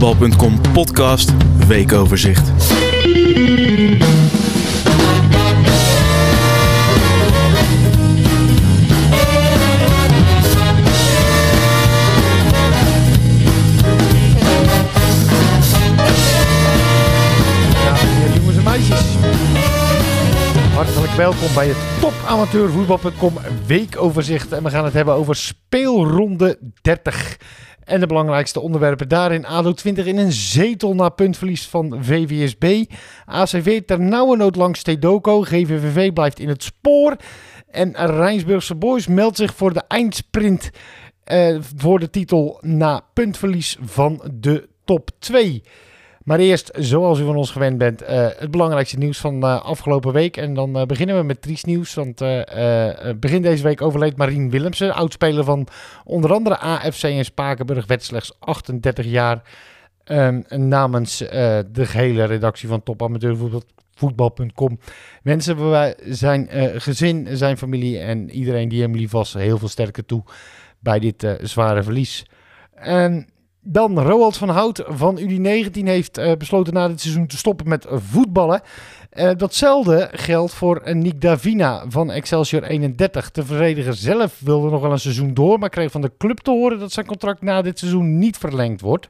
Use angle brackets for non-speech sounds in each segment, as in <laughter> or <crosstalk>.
Bal.com podcast weekoverzicht. Hartelijk welkom bij het topamateurvoetbal.com weekoverzicht. En we gaan het hebben over speelronde 30. En de belangrijkste onderwerpen daarin. ADO 20 in een zetel na puntverlies van VVSB. ACV ter nood langs Stedoco. GVVV blijft in het spoor. En Rijnsburgse Boys meldt zich voor de eindsprint eh, voor de titel na puntverlies van de top 2. Maar eerst, zoals u van ons gewend bent, eh, het belangrijkste nieuws van uh, afgelopen week. En dan uh, beginnen we met triest nieuws. Want begin deze week overleed Marien Willemsen, oudspeler van onder andere AFC en Spakenburg. Werd slechts 38 jaar. Um, namens de gehele redactie van topamateurvoetbal.com wensen we zijn gezin, zijn familie en iedereen die hem lief was heel veel sterker toe bij dit zware verlies. En dan Roald van Hout van U19 heeft uh, besloten na dit seizoen te stoppen met voetballen. Uh, datzelfde geldt voor Nick Davina van Excelsior 31. De verdediger zelf wilde nog wel een seizoen door, maar kreeg van de club te horen dat zijn contract na dit seizoen niet verlengd wordt.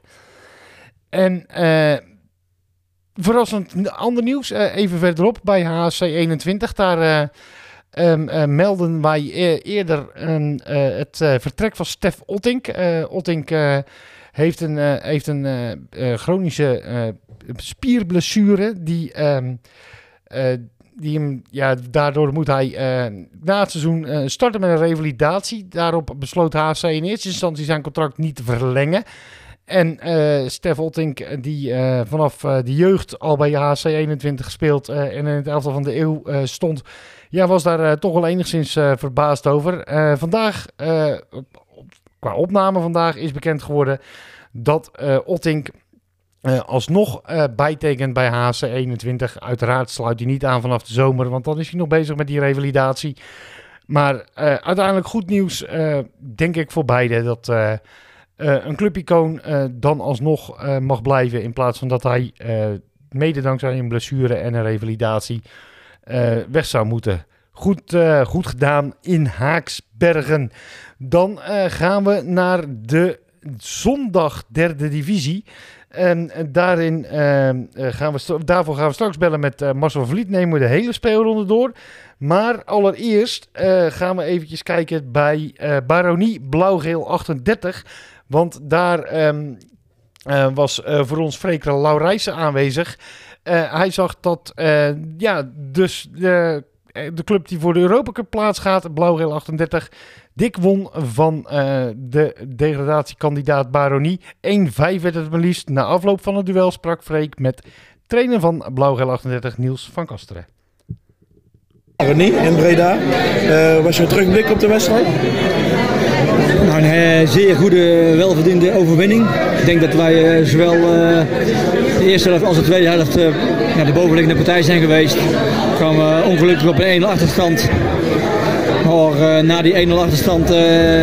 En uh, verrassend ander nieuws, even verderop bij HC 21. Daar um, melden wij eerder het vertrek van Stef Ottink. Ottink heeft een, uh, heeft een uh, uh, chronische spierblessure die, um, die ja, daardoor moet hij na het seizoen starten met een revalidatie. Daarop besloot HC in eerste instantie zijn contract niet te verlengen. En Stef Oltink, die vanaf de jeugd al bij HC 21 gespeeld en in het elftal van de eeuw stond, ja, was daar toch wel enigszins verbaasd over. vandaag qua opname vandaag is bekend geworden dat Ottink uh, alsnog uh, bijtekent bij HC 21. Uiteraard sluit hij niet aan vanaf de zomer, want dan is hij nog bezig met die revalidatie. Maar uiteindelijk goed nieuws, denk ik voor beide, dat een clubicoon dan alsnog mag blijven in plaats van dat hij mede dankzij een blessure en een revalidatie weg zou moeten. Goed, goed gedaan in Haaksbergen. Dan uh, gaan we naar de zondag derde divisie. En daarin, uh, gaan we daarvoor gaan we straks bellen met Marcel Vliet. Nemen we de hele speelronde door. Maar allereerst gaan we eventjes kijken bij Baronie Blauwgeel 38. Want daar um, was voor ons Freker Laurijsen aanwezig. Hij zag dat ja, dus de, de club die voor de Europa Cup plaats gaat, Blauwgeel 38 Dik won van uh, de degradatiekandidaat Baronie. 1-5 werd het maar liefst. Na afloop van het duel sprak Freek met trainer van Blauwgel 38 Niels van Kasteren. Baronie in Breda. Uh, was je een terugblik op de wedstrijd? Nou, een zeer goede, welverdiende overwinning. Ik denk dat wij zowel de eerste helft als de tweede helft uh, ja, de bovenliggende partij zijn geweest. We kwamen ongelukkig op een 1-0 achterstand. Maar uh, na die 1-0 achterstand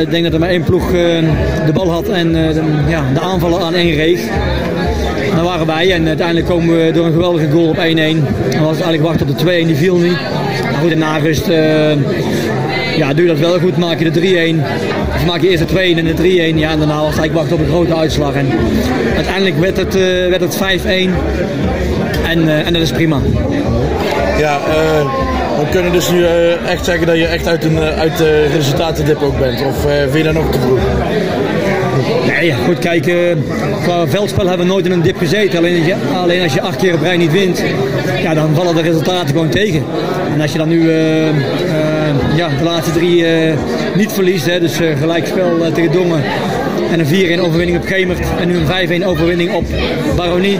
ik denk dat er maar één ploeg de bal had en de, ja, de aanvallen aan één reeg. Daar waren wij en uiteindelijk komen we door een geweldige goal op 1-1. Dan was eigenlijk wachten op de 2-1, die viel niet. Maar goed, in ja, doe dat wel goed, maak je de 3-1. Maak je eerst de 2-1 en de 3-1. Ja, en daarna was eigenlijk wachten op een grote uitslag. En uiteindelijk werd het, werd het 5-1 en, en dat is prima. Ja, we kunnen dus nu echt zeggen dat je echt uit, een, uit de resultatendip ook bent. Of vind je dat nog te vroeg? Nee, goed, kijk, qua veldspel hebben we nooit in een dip gezeten. Alleen als, je, alleen als je acht keer op rij niet wint, ja, dan vallen de resultaten gewoon tegen. En als je dan nu ja, de laatste drie niet verliest, hè, dus gelijkspel tegen Dongen en een 4-1 overwinning op Gemert en nu een 5-1 overwinning op Baronie.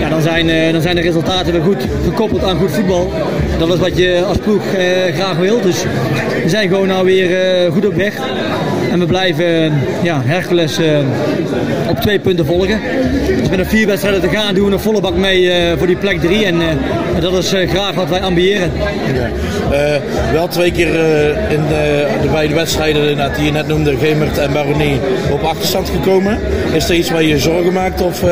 Ja, dan, zijn, dan zijn de resultaten weer goed gekoppeld aan goed voetbal. Dat is wat je als ploeg eh, graag wilt. Dus we zijn gewoon nou weer goed op weg. En we blijven ja, Hercules op twee punten volgen. Dus met een vier wedstrijden te gaan doen we een volle bak mee voor die plek drie. En dat is graag wat wij ambiëren. Ja. wel twee keer in de, de beide wedstrijden die je net noemde, Gemert en Baronie, op achterstand gekomen. Is er iets waar je zorgen maakt? Of,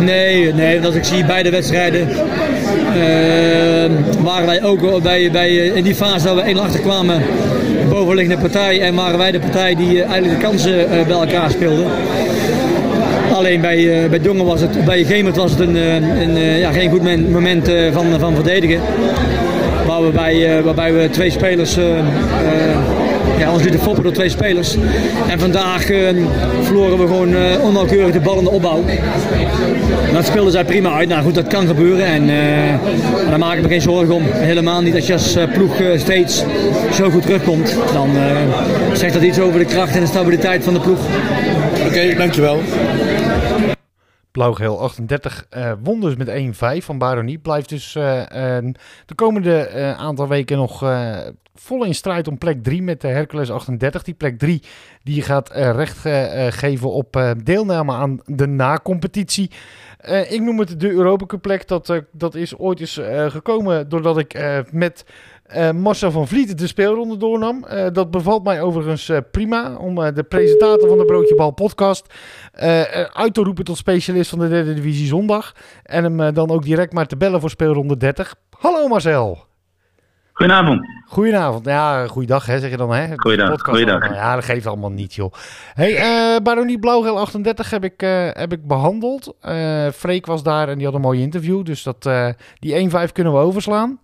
Nee, nee, als ik zie beide wedstrijden uh, waren wij ook bij, bij, in die fase dat we één achter kwamen bovenliggende partij en waren wij de partij die eh, eigenlijk de kansen uh, bij elkaar speelde. Alleen bij, uh, bij Dongen was het, bij Gemert was het een, een ja, geen goed moment van, van verdedigen. Waar we bij, waarbij we twee spelers ja, ons lieten foppen door twee spelers. En vandaag uh, verloren we gewoon uh, onnauwkeurig de bal in de opbouw. Dat speelden zij prima uit. Nou goed, dat kan gebeuren. En uh, daar maak ik me geen zorgen om. Helemaal niet als je als ploeg steeds zo goed terugkomt. Dan zegt dat iets over de kracht en de stabiliteit van de ploeg. Oké, dankjewel. Blauw-geel 38 uh, won dus met 1-5 van Baronie. Blijft dus uh, uh, de komende aantal weken nog vol in strijd om plek 3 met de Hercules 38. Die plek 3 die gaat recht geven op deelname aan de na-competitie. ik noem het de Europa plek. Dat, dat is ooit eens gekomen doordat ik met uh, Marcel van Vliet de speelronde doornam. Uh, dat bevalt mij overigens uh, prima om de presentator van de Broodjebal podcast uit te roepen tot specialist van de derde divisie zondag. En hem dan ook direct maar te bellen voor speelronde 30. Hallo Marcel. Goedenavond. Goedenavond. Ja, goeiedag hè, zeg je dan hè? Goeiedag. goeiedag. Ja, dat geeft allemaal niet joh. Hey, uh, Baronie Blauwgeel 38 heb ik, heb ik behandeld. Freek was daar en die had een mooi interview. Dus dat, die 1-5 kunnen we overslaan.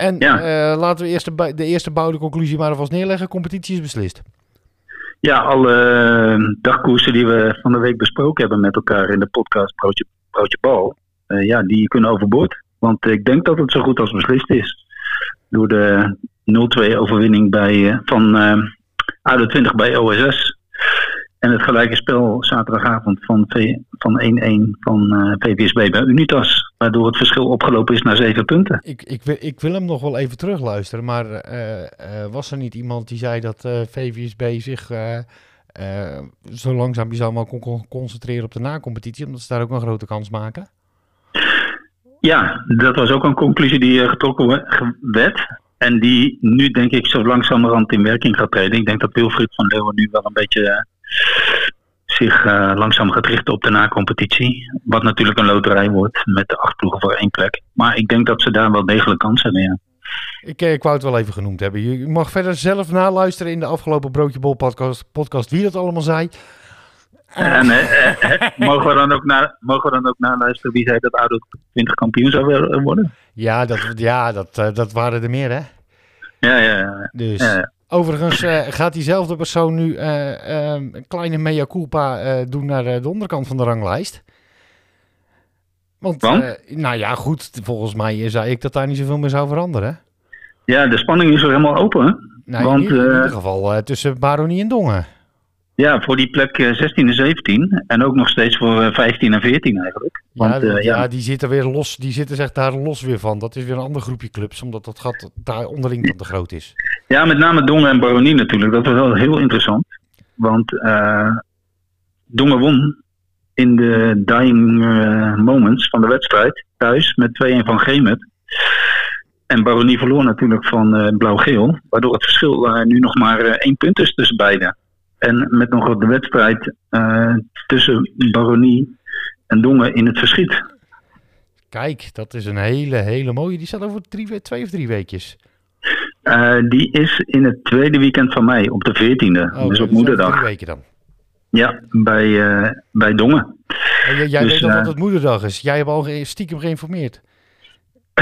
En ja. uh, laten we eerst de, de eerste bouwde conclusie maar alvast neerleggen. Competitie is beslist. Ja, alle uh, dagkoersen die we van de week besproken hebben met elkaar in de podcast Broodje, Broodje Bal. Uh, ja, die kunnen overboord. Want ik denk dat het zo goed als beslist is. Door de 0-2 overwinning bij, van uh, 20 bij OSS. En het gelijke spel zaterdagavond van 1-1 van, van uh, VVSB bij Unitas. Waardoor het verschil opgelopen is naar zeven punten. Ik, ik, wil, ik wil hem nog wel even terugluisteren. Maar uh, uh, was er niet iemand die zei dat VVSB zich zo langzaam zou maar kon concentreren op de na-competitie? Omdat ze daar ook een grote kans maken? Ja, dat was ook een conclusie die getrokken werd. En die nu denk ik zo langzamerhand in werking gaat treden. Ik denk dat Wilfried van Leeuwen nu wel een beetje zich uh, langzaam gaat richten op de na-competitie. Wat natuurlijk een loterij wordt met de acht ploegen voor één plek. Maar ik denk dat ze daar wel degelijk kans hebben, ja. Ik, eh, ik wou het wel even genoemd hebben. Je mag verder zelf naluisteren in de afgelopen Broodje Bol podcast, podcast wie dat allemaal zei. En mogen, we dan ook na, mogen we dan ook naluisteren wie zei dat ADO 20 kampioen zou worden? Ja, dat, ja dat, dat waren er meer, hè? Ja, ja, ja. Dus, ja, ja. Overigens uh, gaat diezelfde persoon nu uh, um, een kleine mea culpa uh, doen naar de onderkant van de ranglijst. Want, nou ja, goed, volgens mij zei ik dat daar niet zoveel meer zou veranderen. Ja, de spanning is er helemaal open. Want, in, in ieder geval tussen Baronie en Dongen. Ja, voor die plek 16 en 17. En ook nog steeds voor 15 en 14 eigenlijk. Want, ja, ja, die zitten weer los. Die zitten zich daar los weer van. Dat is weer een ander groepje clubs, omdat dat gat daar onderling dan te groot is. Ja, met name Dongen en Baronie natuurlijk. Dat was wel heel interessant. Want uh, Dongen won in de dying uh, moments van de wedstrijd thuis met 2-1 van Gemet. En Baronie verloor natuurlijk van uh, Blauw-Geel. Waardoor het verschil nu nog maar één punt is tussen beiden. En met nog de wedstrijd tussen Baronie en Dongen in het verschiet. Kijk, dat is een hele, hele mooie. Die staat over drie, twee of drie weekjes. Uh, die is in het tweede weekend van mei, op de 14e. Oh, dus op moederdag. Drie weken dan? Ja, bij, uh, bij Dongen. jij, jij dus, weet dat uh, het moederdag is. Jij hebt al stiekem geïnformeerd. <laughs>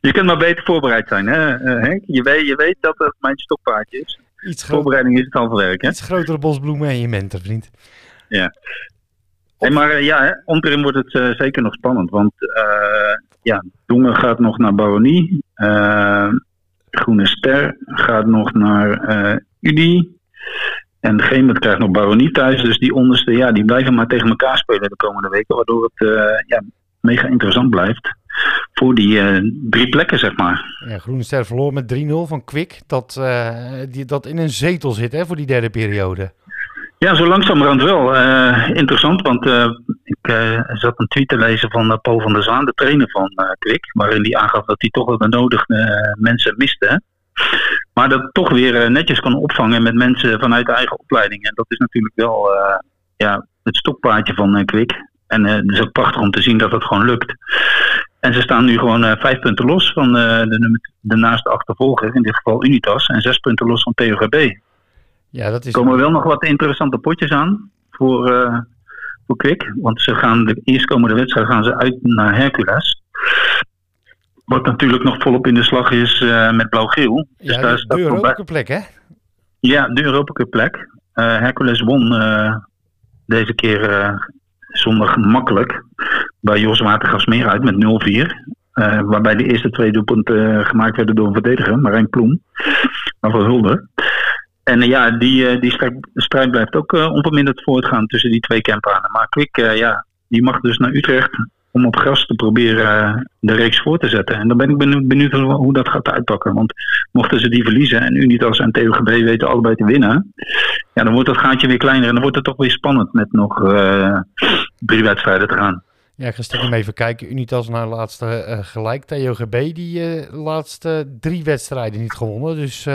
je kunt maar beter voorbereid zijn, hè, Henk? Je weet, je weet dat het mijn stokpaardje is. Iets Voorbereiding is het halve werk, hè? Iets grotere bosbloemen en je mentor, vriend. Ja. Hey, maar ja, onderin wordt het zeker nog spannend. Want ja, Dongen gaat nog naar Baronie. Uh, Groene Ster gaat nog naar Udi. En Gemert krijgt nog Baronie thuis. Dus die onderste, ja, die blijven maar tegen elkaar spelen de komende weken. Waardoor het ja, mega interessant blijft. voor die drie plekken, zeg maar. Ja, Groene Ster verloor met 3-0 van Kwik. Dat, die, dat in een zetel zit hè, voor die derde periode. Ja, zo langzamerhand wel. interessant, want ik zat een tweet te lezen van Paul van der Zaan, de trainer van Kwik. Waarin hij aangaf dat hij toch wel de nodige mensen miste. Maar dat toch weer netjes kan opvangen met mensen vanuit de eigen opleiding. En dat is natuurlijk wel ja, het stokpaardje van Kwik. En het is ook prachtig om te zien dat het gewoon lukt. En ze staan nu gewoon vijf punten los van de, de naaste achtervolger, in dit geval Unitas, en zes punten los van TOGB. Ja, dat is... Er komen wel nog wat interessante potjes aan voor, uh, voor Kwik. Want ze gaan de eerstkomende wedstrijd gaan ze uit naar Hercules. Wat natuurlijk nog volop in de slag is met blauw-geel. Dus ja, dus de Europa plek hè? Ja, de Europa plek. Hercules won deze keer zondag makkelijk bij Jos Watergasmeer uit met 0-4. Uh, eh, waarbij de eerste twee doelpunten uh, gemaakt werden door een verdediger, Marijn Ploem. Maar voor Hulde. En uh, ja, die, die strijd, blijft ook onverminderd voortgaan tussen die twee campanen. Maar Kwik, ja, die mag dus naar Utrecht om op gras te proberen eh, de reeks voor te zetten. En dan ben ik benieuwd, hoe dat gaat uitpakken. Want mochten ze die verliezen en Unitas en TOGB weten allebei te winnen, ja, dan wordt dat gaatje weer kleiner en dan wordt het toch weer spannend met nog drie wedstrijden te gaan. Ja, ga stiekem even kijken. Unitas naar de laatste gelijk. TOGB die uh, laatste drie wedstrijden niet gewonnen. Dus,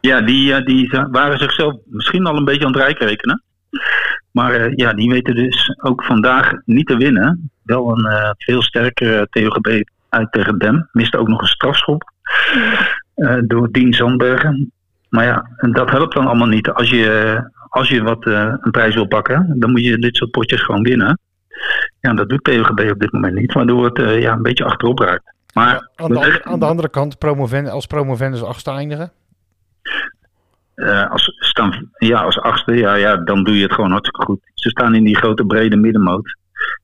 Ja, die, die waren zichzelf misschien al een beetje aan het rijk rekenen. Maar uh, ja, die weten dus ook vandaag niet te winnen. Wel een uh, veel sterkere TOGB uit tegen Dem. Miste ook nog een strafschop door Dien Zandbergen. Maar ja, dat helpt dan allemaal niet. Als je, als je wat een prijs wil pakken, dan moet je dit soort potjes gewoon winnen. Ja, dat doet TOGB op dit moment niet, waardoor het ja, een beetje achterop raakt. Maar, aan, de, aan de andere kant, promoven, als promovendus achtste eindigen? Uh, als, staan, ja, als achtste, ja, ja, dan doe je het gewoon hartstikke goed. Ze staan in die grote brede middenmoot.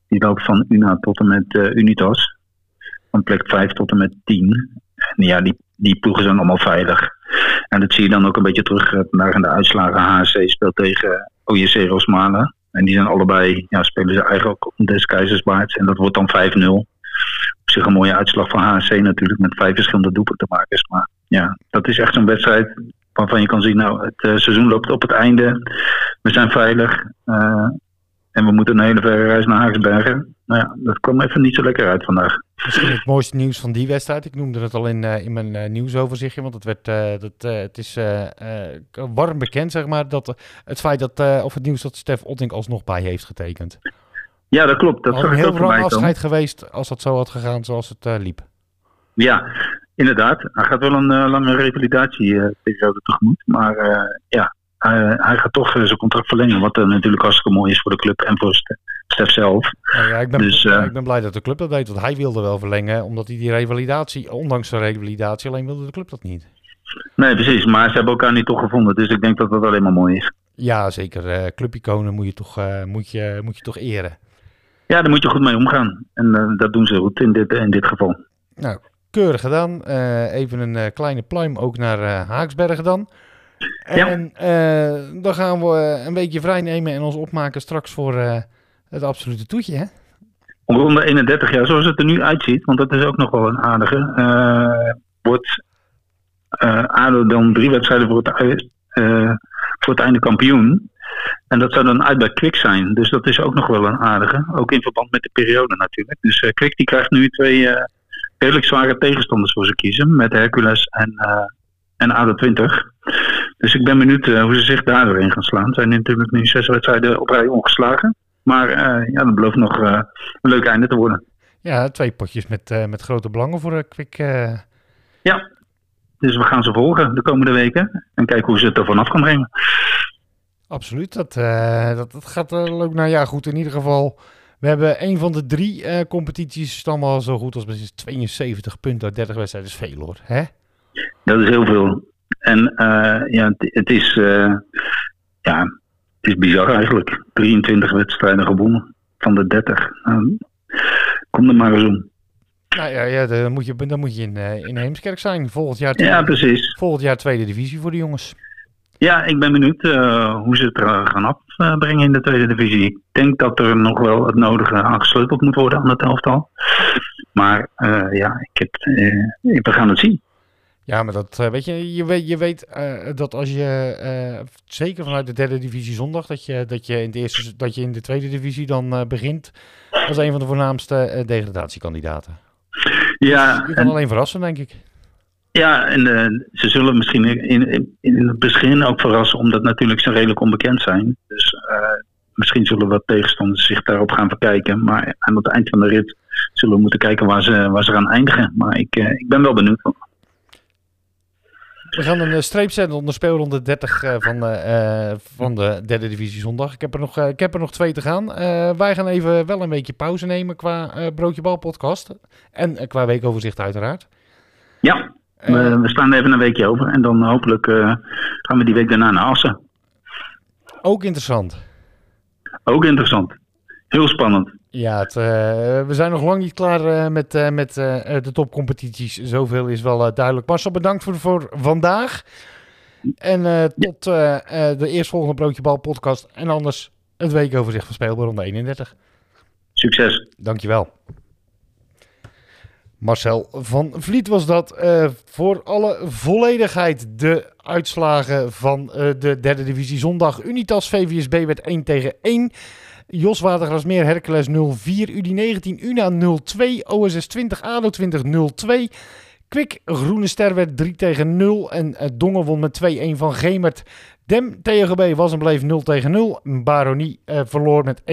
Die loopt van UNA tot en met uh, Unitas. Van plek 5 tot en met 10. En ja, die, die ploegen zijn allemaal veilig. En dat zie je dan ook een beetje terug vandaag in de uitslagen. HSC speelt tegen OJC Rosmalen. En die zijn allebei, ja, spelen ze eigenlijk ook des Keizersbaards. En dat wordt dan 5-0. Op zich een mooie uitslag van HSC natuurlijk, met vijf verschillende doelpuntenmakers. Maar ja, dat is echt zo'n wedstrijd waarvan je kan zien, nou, het uh, seizoen loopt op het einde. We zijn veilig. Uh, en we moeten een hele verre reis naar Haagsbergen. Nou ja, dat kwam even niet zo lekker uit vandaag. Misschien het mooiste nieuws van die wedstrijd. Ik noemde het al in, uh, in mijn nieuwsoverzichtje. Want het, werd, dat, het is warm bekend, zeg maar. Dat, het feit dat, of het nieuws dat Stef Otting alsnog bij heeft getekend. Ja, dat klopt. Dat is een heel lang afscheid geweest als dat zo had gegaan zoals het liep. Ja, Inderdaad, hij gaat wel een uh, lange revalidatieperiode tegemoet. Maar uh, ja, hij, hij, gaat toch uh, zijn contract verlengen. Wat natuurlijk hartstikke mooi is voor de club en voor Stef zelf. Ja, ja, ik, ben, dus, ik ben blij dat de club dat deed. Want hij wilde wel verlengen, omdat hij die revalidatie, ondanks de revalidatie, alleen wilde de club dat niet. Nee, precies. Maar ze hebben elkaar niet toch gevonden. Dus ik denk dat dat alleen maar mooi is. Ja, zeker. clubiconen moet je, toch, moet, je, moet je toch eren. Ja, daar moet je goed mee omgaan. En dat doen ze goed in dit, in dit geval. Nou, keurig gedaan. Uh, even een uh, kleine pluim ook naar uh, Haaksbergen dan. En dan gaan we een beetje vrij nemen en ons opmaken straks voor het absolute toetje, hè? Ronde 31 jaar, zoals het er nu uitziet, want dat is ook nog wel een aardige, wordt ADO dan drie wedstrijden voor het, voor het einde kampioen. En dat zou dan uit bij Kwik zijn. Dus dat is ook nog wel een aardige. Ook in verband met de periode natuurlijk. Dus uh, Kwik die krijgt nu twee, redelijk zware tegenstanders voor ze kiezen. Met Hercules en, uh, en ADO20. Dus ik ben benieuwd uh, hoe ze zich daar doorheen gaan slaan. Ze zijn natuurlijk nu zes wedstrijden op rij ongeslagen. Maar uh, ja, dat belooft nog een leuk einde te worden. Ja, twee potjes met, met grote belangen voor Kwik. Ja, dus we gaan ze volgen de komende weken. En kijken hoe ze het er vanaf kan brengen. Absoluut, dat, dat, dat gaat leuk. Nou ja, goed, in ieder geval we hebben een van de drie uh, competities dan wel zo goed als precies 72 punten uit 30 wedstrijden. Dat is veel hoor. Hè? Dat is heel veel. En uh, ja, het, is, uh, ja, het is bizar eigenlijk. 23 wedstrijden gewonnen van de 30. Nou, kom er maar eens om. Nou ja, ja dan, moet je, dan moet je in, in Heemskerk zijn. Volgend jaar, tweede, ja, precies. volgend jaar tweede divisie voor de jongens. Ja, ik ben benieuwd uh, hoe ze het er gaan afbrengen in de tweede divisie. Ik denk dat er nog wel het nodige aangesleuteld moet worden aan het elftal. Maar ja, ik heb, we gaan het zien. Ja, maar dat weet je, je weet, je weet dat als je zeker vanuit de derde divisie zondag, dat je, dat je, in, de eerste, dat je in de tweede divisie dan begint als een van de voornaamste degradatiekandidaten. Ja, je kan alleen verrassen, denk ik. Ja, en ze zullen misschien in, in, in, het begin ook verrassen, omdat natuurlijk ze redelijk onbekend zijn. Dus misschien zullen wat tegenstanders zich daarop gaan verkijken. Maar aan het eind van de rit zullen we moeten kijken waar ze, waar ze gaan eindigen. Maar ik, ik ben wel benieuwd. We gaan een streep zetten onder speelronde 30 van, uh, van de derde divisie zondag. Ik heb er nog, ik heb er nog twee te gaan. wij gaan even wel een weekje pauze nemen qua Broodje Bal podcast. En qua weekoverzicht uiteraard. Ja, we, we, staan even een weekje over. En dan hopelijk gaan we die week daarna naar Assen. Ook interessant. Ook interessant. Heel spannend. Ja, het, we zijn nog lang niet klaar met, uh, met de topcompetities. Zoveel is wel duidelijk. Marcel, bedankt voor, voor vandaag. En tot de eerstvolgende Broodje Bal podcast. En anders het weekoverzicht van Speelbaronde 31. Succes. Dankjewel. Marcel van Vliet was dat. Uh, voor alle volledigheid de uitslagen van uh, de derde divisie zondag. Unitas VVSB werd 1 tegen 1. Jos Watergrasmeer Hercules 0-4. UD19 Una 0-2. OSS 20 ADO 20 0-2. Kwik Groene Ster werd 3 tegen 0. En uh, Dongen won met 2-1 van Gemert. Dem TGB was en bleef 0 tegen 0. Baronie uh, verloor met 1-5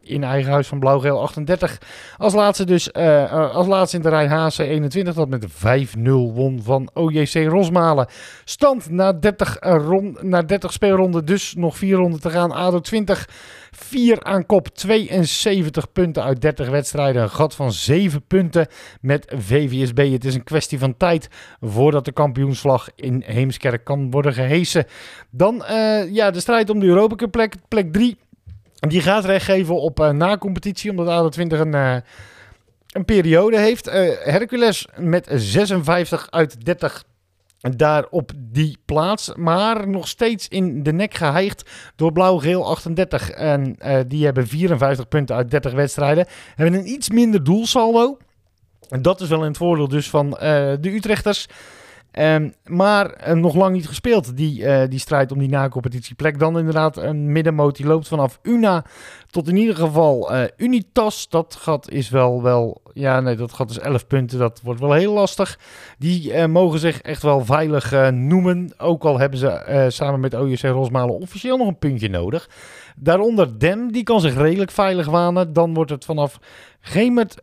in eigen huis van Blauw-Geel 38. Als laatste dus uh, als laatste in de rij HC 21 dat met 5-0 won van OJC Rosmalen. Stand na 30, uh, rond, na 30 speelronden dus nog 4 ronden te gaan. ADO 20 4 aan kop, 72 punten uit 30 wedstrijden. Een gat van 7 punten met VVSB. Het is een kwestie van tijd voordat de kampioensvlag in Heemskerk kan worden gehesen. Dan uh, ja, de strijd om de Europa plek, plek 3. Die gaat recht geven op uh, na-competitie, omdat ADO 20 een, uh, een periode heeft. Hercules met 56 uit 30 daar op die plaats. Maar nog steeds in de nek geheigd door Blauw-Geel 38. En uh, die hebben 54 punten uit 30 wedstrijden. Hebben een iets minder doelsaldo. En dat is wel het voordeel dus van uh, de Utrechters. Um, maar uh, nog lang niet gespeeld, die, uh, die strijd om die na-competitieplek. Dan inderdaad een middenmoot die loopt vanaf Una tot in ieder geval uh, Unitas. Dat gat is wel, wel, ja nee, dat gat is 11 punten. Dat wordt wel heel lastig. Die mogen zich echt wel veilig noemen. Ook al hebben ze samen met OJC Rosmalen officieel nog een puntje nodig. Daaronder Dem, die kan zich redelijk veilig wanen. Dan wordt het vanaf Gemert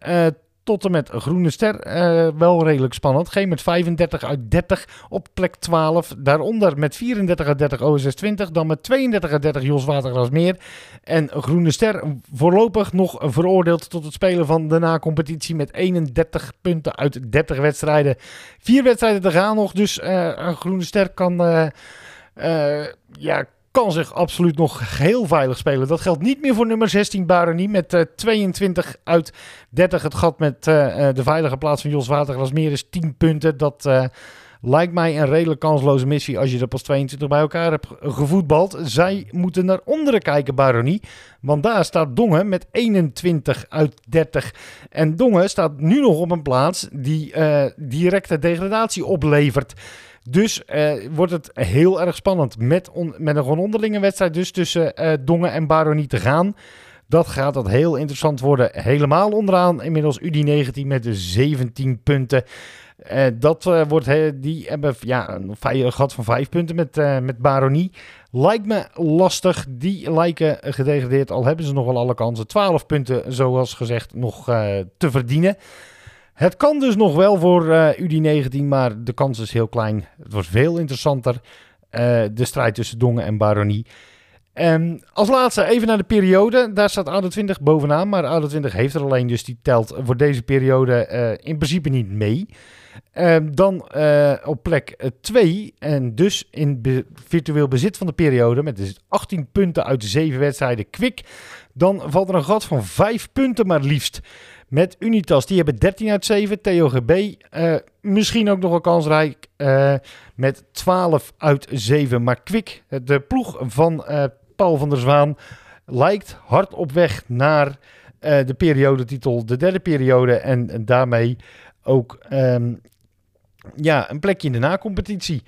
tot met Groene Ster uh, wel redelijk spannend. Geen met 35 uit 30 op plek 12. Daaronder met 34 uit 30 OSS 20. Dan met 32 uit 30 Jos Watergrasmeer. En Groene Ster voorlopig nog veroordeeld tot het spelen van de na-competitie met 31 punten uit 30 wedstrijden. Vier wedstrijden te gaan nog, dus uh, Groene Ster kan... Uh, ja, kan zich absoluut nog heel veilig spelen. Dat geldt niet meer voor nummer 16 Baronie met uh, 22 uit 30. Het gat met uh, de veilige plaats van Jos Waterglasmeer is 10 punten. Dat lijkt mij een redelijk kansloze missie als je er pas 22 bij elkaar hebt gevoetbald. Zij moeten naar onderen kijken, Baronie. Want daar staat Dongen met 21 uit 30. En Dongen staat nu nog op een plaats die directe degradatie oplevert. Dus uh, wordt het heel erg spannend met, met een onderlinge wedstrijd dus tussen uh, Dongen en Baronie te gaan. Dat gaat dat heel interessant worden. Helemaal onderaan inmiddels UD19 met de 17 punten. Uh, dat wordt, die hebben ja, een gat van 5 punten met, met Baronie. Lijkt me lastig. Die lijken gedegradeerd. Al hebben ze nog wel alle kansen. 12 punten, zoals gezegd, nog te verdienen. Het kan dus nog wel voor uh, UD19, maar de kans is heel klein. Het wordt veel interessanter. Uh, de strijd tussen Dongen en Baronie. Um, als laatste even naar de periode. Daar staat ADO 20 bovenaan. Maar ADO 20 heeft er alleen, dus die telt voor deze periode in principe niet mee. Um, dan op plek 2 en dus in virtueel bezit van de periode met dus 18 punten uit 7 wedstrijden kwik. Dan valt er een gat van 5 punten maar liefst met Unitas. Die hebben 13 uit 7. TOGB uh, misschien ook nog wel kansrijk uh, met 12 uit 7. Maar Kwik, de ploeg van uh, Paul van der Zwaan, lijkt hard op weg naar eh, de periodetitel, de derde periode. En, en daarmee ook ehm, ja, een plekje in de nacompetitie.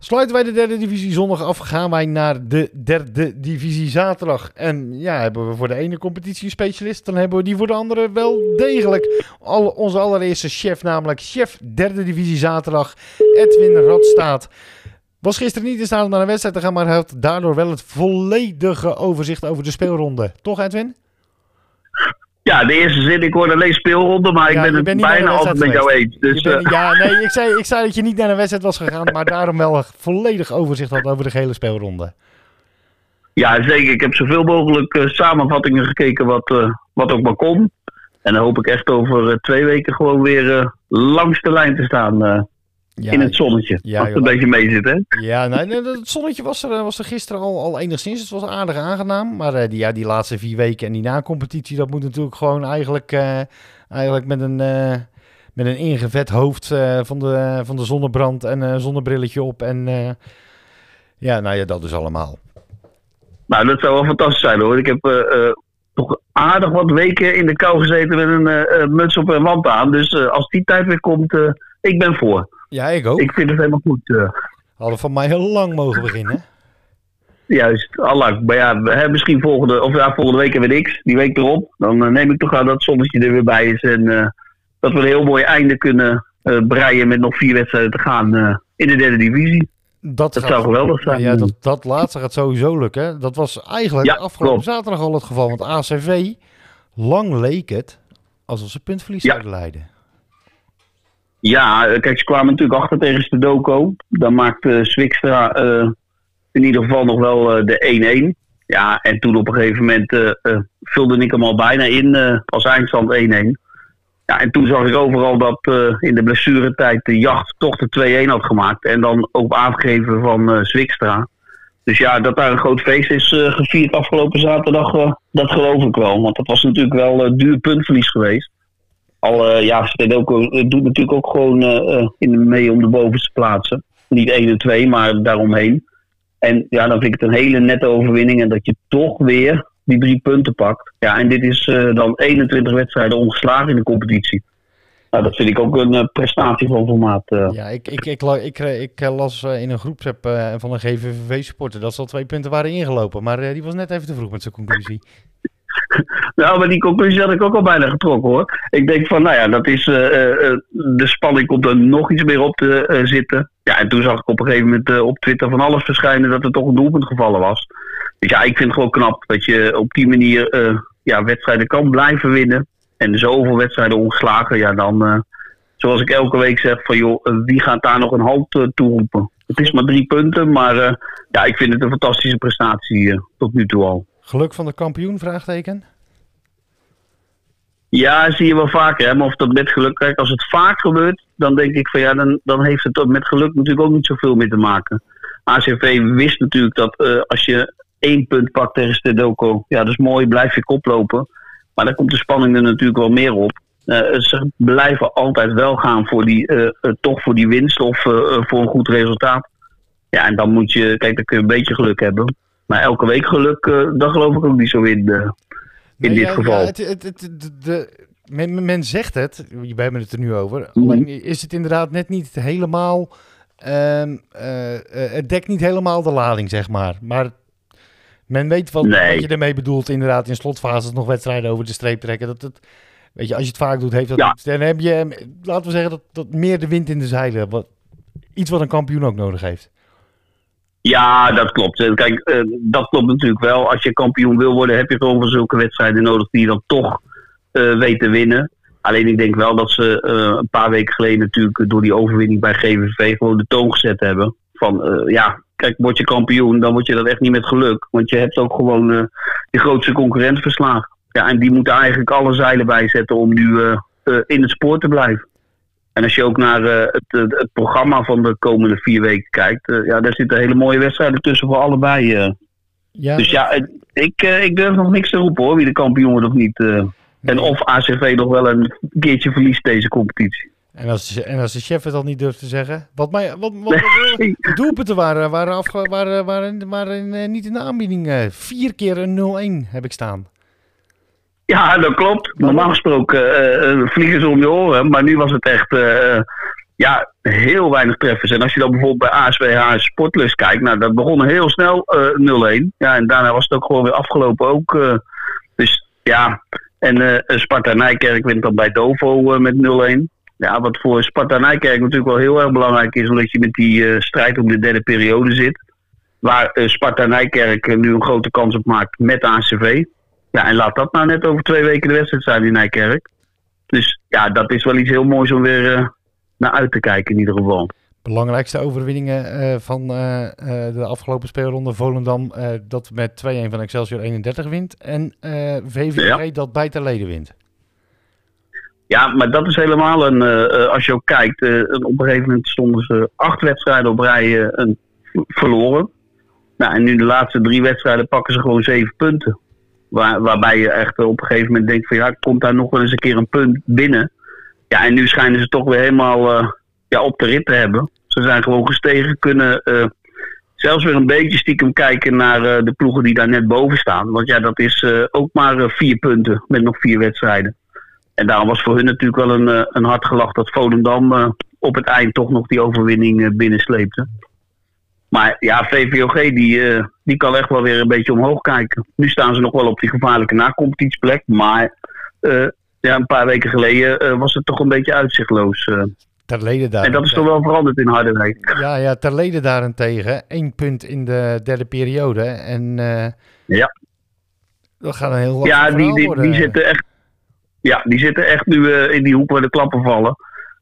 Sluiten wij de derde divisie zondag af, gaan wij naar de derde divisie zaterdag. En ja, hebben we voor de ene competitie specialist, dan hebben we die voor de andere wel degelijk. Al, onze allereerste chef, namelijk chef derde divisie zaterdag, Edwin Radstaat. Was gisteren niet in staat om naar een wedstrijd te gaan, maar had daardoor wel het volledige overzicht over de speelronde. Toch Edwin? Ja, de eerste zin, ik hoorde alleen speelronde, maar Ja, ik ben het bijna altijd met jou eens. Dus bent- eh, ja, nee, ik zei, ik zei dat je niet naar een wedstrijd was gegaan, maar daarom wel een volledig overzicht had over de gehele speelronde. ja, zeker. Ik heb zoveel mogelijk eh, samenvattingen gekeken wat, eh, wat ook maar kon. En dan hoop ik echt over twee weken gewoon weer langs de lijn te staan Ja, in het zonnetje. ja, als het een beetje mee zit, hè? Ja, nee, nee, het zonnetje was er, was er gisteren al, al enigszins. Het was aardig aangenaam. Maar eh, die, ja, die laatste vier weken en die na-competitie, dat moet natuurlijk gewoon eigenlijk, eh, eigenlijk met, een, eh, met een ingevet hoofd eh, van, de, van de zonnebrand en een zonnebrilletje op. En eh, ja, nou ja, dat dus allemaal. Nou, dat zou wel fantastisch zijn hoor. Ik heb eh, eh, toch aardig wat weken in de kou gezeten met een eh, eh, muts op en lamp aan. Dus eh, als die tijd weer komt, eh, ik ben voor. Ja, ik ook. Ik vind het helemaal goed. eh. Hadden van mij heel lang mogen beginnen. Juist, allang. Maar ja, we hebben misschien volgende, of ja, volgende week hebben we niks. Die week erop. Dan eh, neem ik toch aan dat het zonnetje er weer bij is. En eh, dat we een heel mooi einde kunnen breien met nog vier wedstrijden te gaan in de derde divisie. Dat, Dat gaat- zou geweldig zijn. Ja, dat, dat laatste gaat sowieso lukken. Dat was eigenlijk Ja, afgelopen klopt. zaterdag al het geval. Want ACV, lang leek het alsof ze puntverlies Ja. zouden leiden. Ja, kijk, ze kwamen natuurlijk achter tegen Stedoco. Dan maakte Zwikstra eh, in ieder geval nog wel eh, de 1-1. Ja, en toen op een gegeven moment eh, vulde ik hem al bijna in als eindstand 1-1. Ja, en toen zag ik overal dat in de blessuretijd de jacht toch de 2-1 had gemaakt. En dan ook aangegeven van Zwikstra. Dus ja, dat daar een groot feest is gevierd afgelopen zaterdag, dat geloof ik wel. Want dat was natuurlijk wel eh, duur puntverlies geweest. Al ja, Stedoco eh, doet natuurlijk ook gewoon eh, eh, in mee om de bovenste plaatsen. Niet 1 en 2, maar daaromheen. En ja, dan vind ik het een hele nette overwinning. En dat je toch weer die drie punten pakt. Ja, en dit is dan 21 wedstrijden ongeslagen in de competitie. Nou, dat vind ik ook een prestatie van formaat. eh. Ja, ik, ik, ik, ik, ik las in een groepsapp van een GVVV-supporter dat ze al twee punten waren ingelopen. Maar die was net even te vroeg met zijn conclusie. <laughs> Nou, maar die conclusie had ik ook al bijna getrokken hoor. Ik denk van, nou ja, dat is, eh, eh, eh, de spanning komt er nog iets meer op te zitten. Ja, en toen zag ik op een gegeven moment op Twitter van alles verschijnen dat er toch een doelpunt gevallen was. Dus ja, ik vind het gewoon knap dat je op die manier ja, wedstrijden kan blijven winnen. En zoveel wedstrijden ongeslagen, ja dan, zoals ik elke week zeg, van joh, wie gaat daar nog een halt eh, toeroepen? Het is maar drie punten, maar ja, ik vind het een fantastische prestatie tot nu toe al. Geluk van de kampioen, vraagteken. Ja, zie je wel vaker. Hè? Maar of dat met geluk... Kijk, als het vaak gebeurt, dan denk ik van ja, dan, dan heeft het met geluk natuurlijk ook niet zoveel mee te maken. ACV wist natuurlijk dat eh, als je één punt pakt tegen Stedoco, ja, dat is mooi, blijf je koplopen. Maar dan komt de spanning er natuurlijk wel meer op. Eh, ze blijven altijd wel gaan voor die, eh, toch voor die winst of voor een goed resultaat. Ja, en dan moet je, kijk, dan kun je een beetje geluk hebben. Maar elke week geluk, eh daar geloof ik ook niet zo in. eh, in Nee, dit ja, geval. ja, het, het, het- de, men, men zegt het, we hebben het er nu over. Mhm. Alleen is het inderdaad net niet helemaal. ehm, eh, het dekt niet helemaal de lading, zeg maar. Maar men weet wat, Nee. wat je ermee bedoelt, inderdaad, in slotfases nog wedstrijden over de streep trekken. Dat, het, weet je, als je het vaak doet, heeft dat Ja. iets. Dan heb je, laten we zeggen, dat, dat meer de wind in de zeilen. Wat, iets wat een kampioen ook nodig heeft. Ja, dat klopt. En Kijk, eh, dat klopt natuurlijk wel. Als je kampioen wil worden, heb je gewoon van zulke wedstrijden nodig die je dan toch eh weet te winnen. Alleen ik denk wel dat ze eh, een paar weken geleden natuurlijk door die overwinning bij GVV gewoon de toon gezet hebben. Van eh, ja, kijk, word je kampioen, dan word je dat echt niet met geluk. Want je hebt ook gewoon eh je grootste concurrent verslagen. Ja, en die moeten eigenlijk alle zeilen bijzetten om nu eh, eh, in het spoor te blijven. En als je ook naar eh, het, het programma van de komende vier weken kijkt, eh, ja, daar zitten hele mooie wedstrijden tussen voor allebei. eh. Ja, Dus ja, ik, ik durf nog niks te roepen hoor, wie de kampioen wordt of niet. En of ACV nog wel een keertje verliest deze competitie. En als, en als de chef het al niet durft te zeggen. Wat mij, wat, wat, de doelpunten waren, waren, afge, waren, waren, waren niet in de aanbieding. vier keer een 0-1 heb ik staan. Ja, dat klopt. Normaal gesproken eh, eh, vliegen ze om je oren. Maar nu was het echt eh, ja, heel weinig treffers. En als je dan bijvoorbeeld bij ASWH Sportlust kijkt. Nou, dat begon heel snel eh 0-1. Ja, en daarna was het ook gewoon weer afgelopen ook. dus ja, en eh, Sparta Nijkerk wint dan bij Dovo met 0-1. Ja, wat voor Sparta Nijkerk natuurlijk wel heel erg belangrijk is. Omdat je met die strijd om de derde periode zit. Waar Sparta Nijkerk nu een grote kans op maakt met ACV. Ja, en laat dat nou net over twee weken de wedstrijd zijn in Nijkerk. Dus ja, dat is wel iets heel moois om weer eh, naar uit te kijken in ieder geval. Belangrijkste overwinningen eh, van eh, de afgelopen speelronde. Volendam dat met 2-1 van Excelsior 31 wint. En eh VVG dat bij ter leden wint. Ja, maar dat is helemaal een. als je ook kijkt, een- op een gegeven moment stonden ze acht wedstrijden op rij een, verloren. Nou, en nu de laatste drie wedstrijden pakken ze gewoon zeven punten. Waar, waarbij je echt op een gegeven moment denkt: van ja, komt daar nog wel eens een keer een punt binnen? Ja, en nu schijnen ze toch weer helemaal eh, ja, op de rit te hebben. Ze zijn gewoon gestegen, kunnen eh, zelfs weer een beetje stiekem kijken naar eh, de ploegen die daar net boven staan. Want ja, dat is ook maar vier punten met nog vier wedstrijden. En daarom was voor hun natuurlijk wel een, een hard gelach dat Volendam op het eind toch nog die overwinning binnensleepte. Maar ja, VVOG die, eh, die kan echt wel weer een beetje omhoog kijken. Nu staan ze nog wel op die gevaarlijke nacompetitieplek. Maar eh, ja, een paar weken geleden eh, was het toch een beetje uitzichtloos. eh. Ter leden daar. en dat is toch wel veranderd in Harderwijk. Ja, ja, ter leden daarentegen. één punt in de derde periode. En Ja. dat gaat een heel Ja, die, die, zitten echt, ja, die zitten echt nu in die hoek waar de klappen vallen.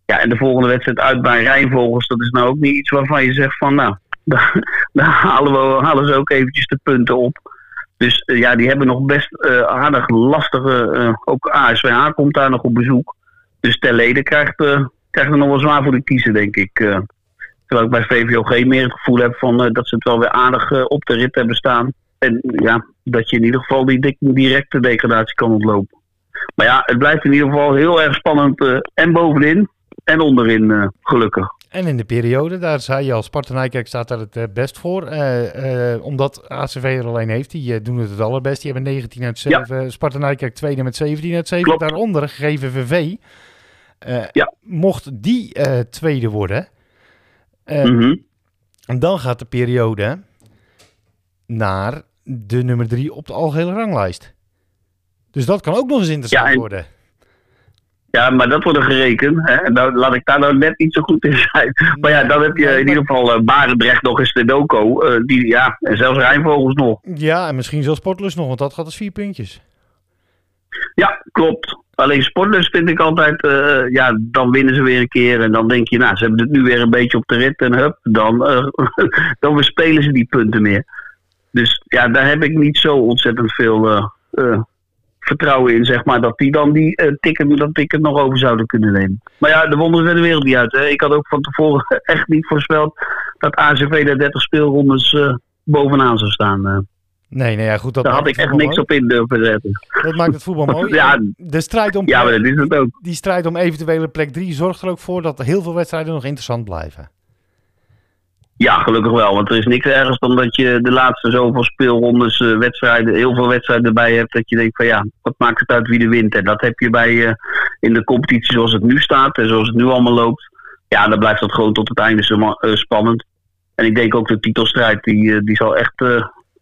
Ja, en de volgende wedstrijd uit bij Rijnvogels, dat is nou ook niet iets waarvan je zegt van, nou, daar, halen, we, halen ze ook eventjes de punten op. Dus eh, ja, die hebben nog best eh, aardig lastige, eh, ook ASWH komt daar nog op bezoek. Dus Terlede krijgt, krijgt er nog wel zwaar voor de kiezen, denk ik. terwijl ik bij VVOG meer het gevoel heb van, dat ze het wel weer aardig op de rit hebben staan. En ja, dat je in ieder geval die directe degradatie kan ontlopen. Maar ja, het blijft in ieder geval heel erg spannend. en bovenin en onderin, gelukkig. En in de periode, daar zei je al, Sparta Nijkerk staat daar het eh, best voor. Eh, eh, omdat ACV er alleen heeft, die doen het het allerbest. Die hebben 19 uit 7. Sparta Nijkerk tweede met 17 uit 7. Klopt. Daaronder GVVV. Ja. Mocht die tweede worden, Mhm. en dan gaat de periode naar de nummer 3 op de algehele ranglijst. Dus dat kan ook nog eens interessant Ja, en- worden. Ja, maar dat wordt er gerekend. Hè? Nou, laat ik daar nou net niet zo goed in zijn. <laughs> Maar ja, dan heb je in ieder geval eh, Barendrecht nog eens de Doco. eh, die, ja, en zelfs Rijnvogels nog. Ja, en misschien zelfs Sportlust nog, want dat gaat als vier puntjes. Ja, klopt. Alleen Sportlust vind ik altijd, eh, ja, dan winnen ze weer een keer. En dan denk je, nou, ze hebben het nu weer een beetje op de rit. En hup, dan, <laughs> dan bespelen ze die punten meer. Dus ja, daar heb ik niet zo ontzettend veel vertrouwen in, zeg maar. Dat die dan die eh, ticket, dat ticket nog over zouden kunnen nemen. Maar ja, de wonderen zijn de wereld niet uit. Hè. Ik had ook van tevoren <laughs> echt niet voorspeld dat ACV de 30 speelrondes eh, bovenaan zou staan. eh. Nee, nee, ja, goed. Dat daar had ik echt niks op in durven zetten. Dat maakt het voetbal mooi. <laughs> Ja. De strijd om, Ja, maar dat is het ook. die strijd om eventuele plek 3 zorgt er ook voor dat heel veel wedstrijden nog interessant blijven. Ja, gelukkig wel. Want er is niks ergers dan dat je de laatste zoveel speelrondes, eh, wedstrijden, heel veel wedstrijden erbij hebt. Dat je denkt van ja, wat maakt het uit wie de wint? En dat heb je bij, eh, in de competitie zoals het nu staat en zoals het nu allemaal loopt. Ja, dan blijft dat gewoon tot het einde zo eh, spannend. En ik denk ook de titelstrijd, die, die zal echt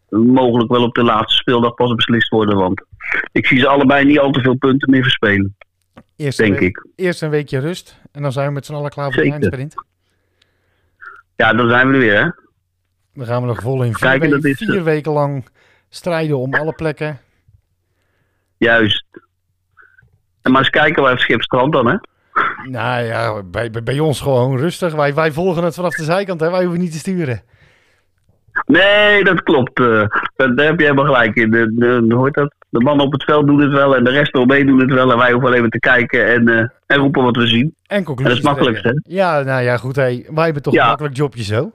mogelijk wel op de laatste speeldag pas beslist worden. Want ik zie ze allebei niet al te veel punten meer verspelen, Eerst, denk week- ik. eerst een weekje rust en dan zijn we met z'n allen klaar voor de eindsprint. Ja, dan zijn we er weer, hè? Dan gaan we nog vol in vier, Kijken, weken, dat is, vier weken lang strijden om alle plekken. Juist. En maar eens kijken waar het schip strandt dan, hè? Nou ja, bij, bij, bij ons gewoon rustig. Wij, wij volgen het vanaf de zijkant, hè? wij hoeven niet te sturen. Nee, dat klopt. eh. daar daar heb je helemaal gelijk in. De, de, hoe heet dat? De mannen op het veld doen het wel en de rest eromheen doen het wel. En wij hoeven alleen maar te kijken en, eh, en roepen wat we zien. En conclusies Dat is makkelijk, trekken. Ja, nou ja, goed. Hey, wij hebben toch Ja. een makkelijk jobje zo.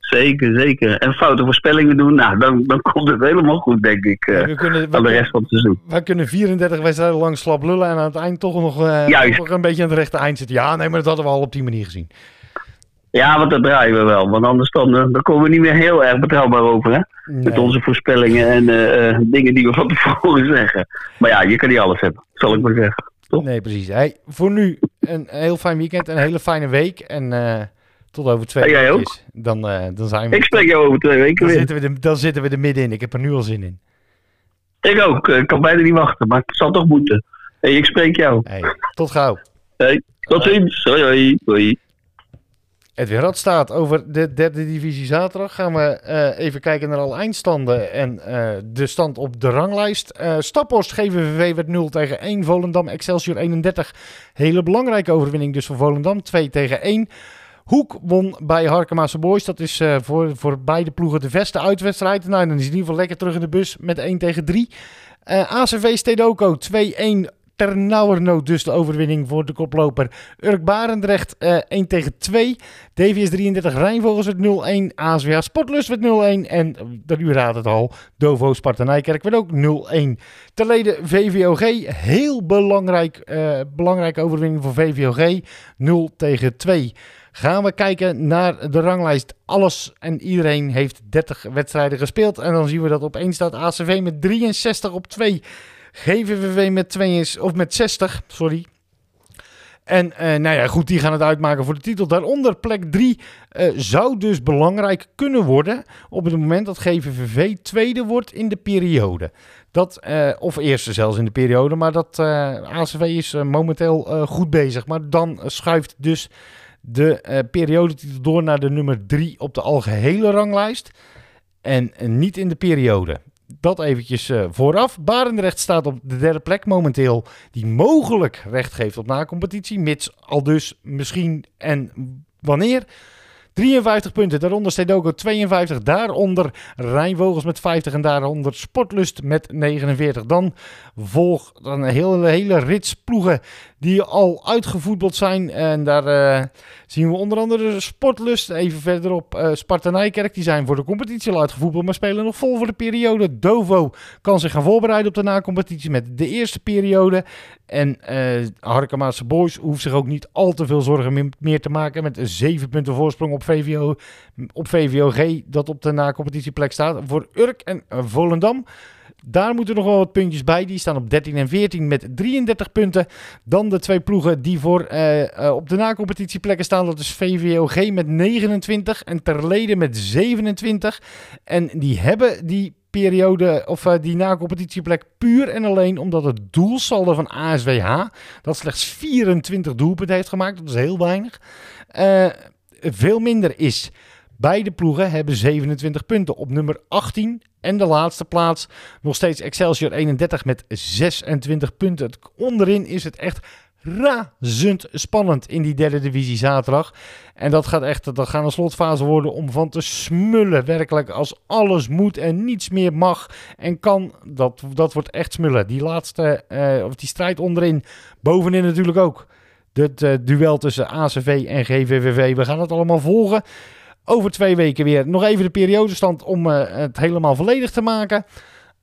Zeker, zeker. En foute voorspellingen doen, nou, dan, dan komt het helemaal goed, denk ik. eh, we kunnen, aan de rest van het seizoen. wij kunnen 34 wedstrijden lang slap lullen en aan het eind toch nog, eh, nog een beetje aan het rechte eind zitten. Ja, nee, maar dat hadden we al op die manier gezien. Ja, want dat draaien we wel. Want anders dan, eh, dan komen we niet meer heel erg betrouwbaar over. Hè? Met onze voorspellingen en eh, eh, dingen die we van tevoren <laughs> zeggen. Maar ja, je kan niet alles hebben, zal ik maar zeggen. toch? Nee, precies. Hey, voor nu een heel fijn weekend, een hele fijne week. En tot over twee En jij weken. ook? Dan, dan zijn we. Ik spreek jou over twee weken dan, weer. zitten we er, dan zitten we er middenin. Ik heb er nu al zin in. Ik ook. Ik kan bijna niet wachten, maar het zal toch moeten. Hey, ik spreek jou. Hey, tot gauw. Hey, tot ziens. Hoi, hoi. hoi. Edwin Radstaat over de derde divisie zaterdag. Gaan we eh, even kijken naar alle eindstanden en eh, de stand op de ranglijst. Eh Staphorst GVVV werd 0 tegen 1. Volendam Excelsior 31. Hele belangrijke overwinning dus voor Volendam. 2 tegen 1. Hoek won bij Harkemaase Boys. Dat is voor, voor beide ploegen de beste uitwedstrijd. Nou, dan is in ieder geval lekker terug in de bus met 1 tegen 3. Eh, ACV Stedoco 2-1. Ternauwernood dus de overwinning voor de koploper Urk Barendrecht eh 1 tegen 2. DVS 33 Rijnvogels werd 0-1. ASWH Sportlust werd 0-1. En uh, u raadt het al, Dovo Sparta Nijkerk werd ook 0-1. Terleden VVOG, heel belangrijk, eh, belangrijke overwinning voor VVOG. 0 tegen 2. Gaan we kijken naar de ranglijst. Alles en iedereen heeft 30 wedstrijden gespeeld. En dan zien we dat op 1 staat ACV met 63 op 2. GVVV met, 2, of met 60, sorry. En eh, nou ja, goed, die gaan het uitmaken voor de titel. Daaronder plek 3 eh, zou dus belangrijk kunnen worden op het moment dat GVVV tweede wordt in de periode. Dat, eh, of eerste zelfs in de periode, maar dat ACV is momenteel goed bezig. Maar dan schuift dus de periodetitel door naar de nummer 3 op de algehele ranglijst. En niet in de periode. Dat eventjes eh, vooraf. Barendrecht staat op de derde plek momenteel. Die mogelijk recht geeft op na-competitie. Mits al dus misschien en wanneer. 53 punten, daaronder Stedoco 52, daaronder Rijnvogels met 50 en daaronder Sportlust met 49. Dan volgt een hele, hele rits ploegen die al uitgevoetbald zijn. En daar eh, zien we onder andere Sportlust, even verderop eh Sparta Nijkerk. Die zijn voor de competitie al uitgevoetbald, maar spelen nog vol voor de periode. Dovo kan zich gaan voorbereiden op de na-competitie met de eerste periode. En eh Harkemaatse Boys hoeft zich ook niet al te veel zorgen meer- te maken met een 7 punten voorsprong op, VVO, op VVOG dat op de na-competitieplek staat. Voor Urk en Volendam. Daar moeten nog wel wat puntjes bij. Die staan op 13 en 14 met 33 punten. Dan de twee ploegen die voor, eh, eh, op de na-competitieplekken staan. Dat is VVOG met 29 en Terleden met 27. En die hebben die periode of eh, die na-competitieplek puur en alleen omdat het doelsaldo van ASWH, dat slechts 24 doelpunten heeft gemaakt, dat is heel weinig, eh, veel minder is. Beide ploegen hebben 27 punten op nummer 18 en de laatste plaats nog steeds Excelsior 31 met 26 punten. Onderin is het echt razend spannend in die derde divisie zaterdag. En dat gaat echt dat gaat een slotfase worden om van te smullen. Werkelijk als alles moet en niets meer mag en kan. Dat, dat wordt echt smullen. Die laatste, eh, of die strijd onderin, bovenin natuurlijk ook. Het eh, duel tussen ACV en GVVV. We gaan het allemaal volgen. Over twee weken weer. Nog even de periodestand om eh, het helemaal volledig te maken.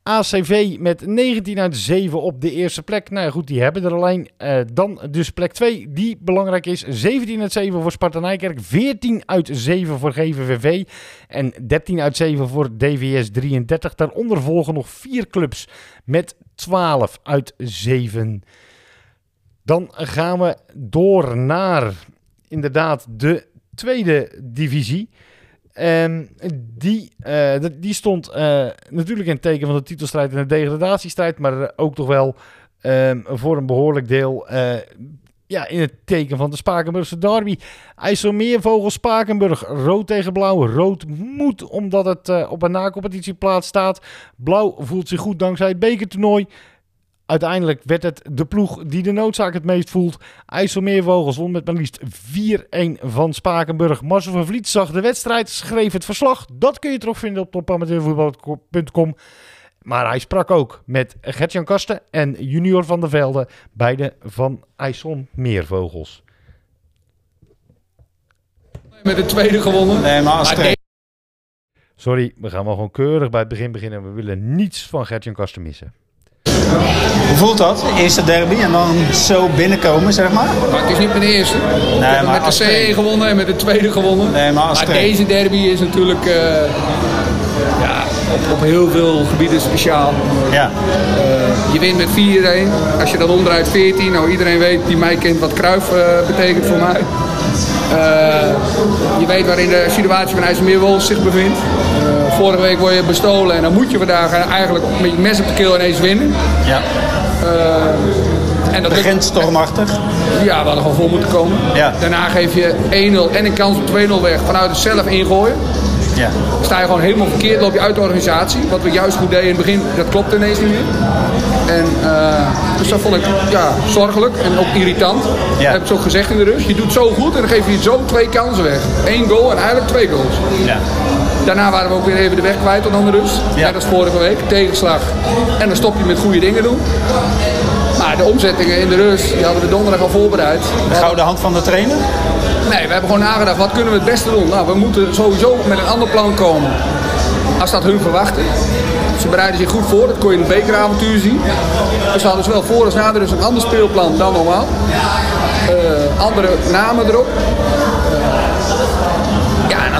ACV met 19 uit 7 op de eerste plek. Nou ja, goed, die hebben er alleen. Eh, dan dus plek 2, die belangrijk is. 17 uit 7 voor Sparta Nijkerk. 14 uit 7 voor GVVV. En 13 uit 7 voor DVS 33. Daaronder volgen nog vier clubs met 12 uit 7. Dan gaan we door naar inderdaad de tweede divisie. En die, eh, die stond eh, natuurlijk in het teken van de titelstrijd en de degradatiestrijd, maar eh, ook toch wel ehm, voor een behoorlijk deel ja, in het teken van de Spakenburgse derby. IJsselmeervogel Spakenburg, rood tegen blauw. Rood moet omdat het op een na-competitieplaats staat. Blauw voelt zich goed dankzij het bekertoernooi. Uiteindelijk werd het de ploeg die de noodzaak het meest voelt. IJsselmeervogels won met maar liefst 4-1 van Spakenburg. Marcel van Vliet zag de wedstrijd, schreef het verslag. Dat kun je terugvinden op topamateurvoetbal.com. Maar hij sprak ook met Gertjan Kasten en Junior van der Velde, beide van IJsselmeervogels. Met de tweede gewonnen. Nee, maar als Maar het Sorry, we gaan wel gewoon keurig bij het begin beginnen. We willen niets van Gertjan Kasten missen. Hoe voelt dat? Eerste derby en dan zo binnenkomen, zeg maar? Maar het is niet mijn eerste. heb maar met de C1 trainer. gewonnen en met de tweede gewonnen. Nee, maar deze derby is natuurlijk eh, ja, op, op heel veel gebieden speciaal. Ja. Je wint met 4-1. Als je dan onderuit 14, nou iedereen weet die mij kent wat Kruif eh, betekent voor mij. Eh, je weet waarin de situatie van IJsselmeerwolf zich bevindt. Vorige week word je bestolen en dan moet je vandaag eigenlijk met je mes op de keel ineens winnen. ja. En dat Begint stormachtig. Ja, we hadden gewoon vol moeten komen. Ja. Daarna geef je 1-0 en een kans op 2-0 weg vanuit het zelf ingooien. Ja. Sta je gewoon helemaal verkeerd, loop je uit de organisatie. Wat we juist goed deden in het begin, dat klopt ineens niet meer. En, eh, dus dat vond ik ja, zorgelijk en ook irritant. Ja. Dat heb ik zo gezegd in de rust. Je doet zo goed en dan geef je zo twee kansen weg. Eén goal en eigenlijk twee goals. Ja. Daarna waren we ook weer even de weg kwijt tot aan de rust. Ja. Net als vorige week, tegenslag. En dan stop je met goede dingen doen. Maar de omzettingen in de rust, die hadden we donderdag al voorbereid. De gouden hand van de trainer? Nee, we hebben gewoon nagedacht, wat kunnen we het beste doen? Nou, we moeten sowieso met een ander plan komen. Als dat hun verwachten. Ze bereiden zich goed voor, dat kon je in het bekeravontuur zien. Dus ze hadden zowel voor als na de rust een ander speelplan dan normaal. Eh, andere namen erop.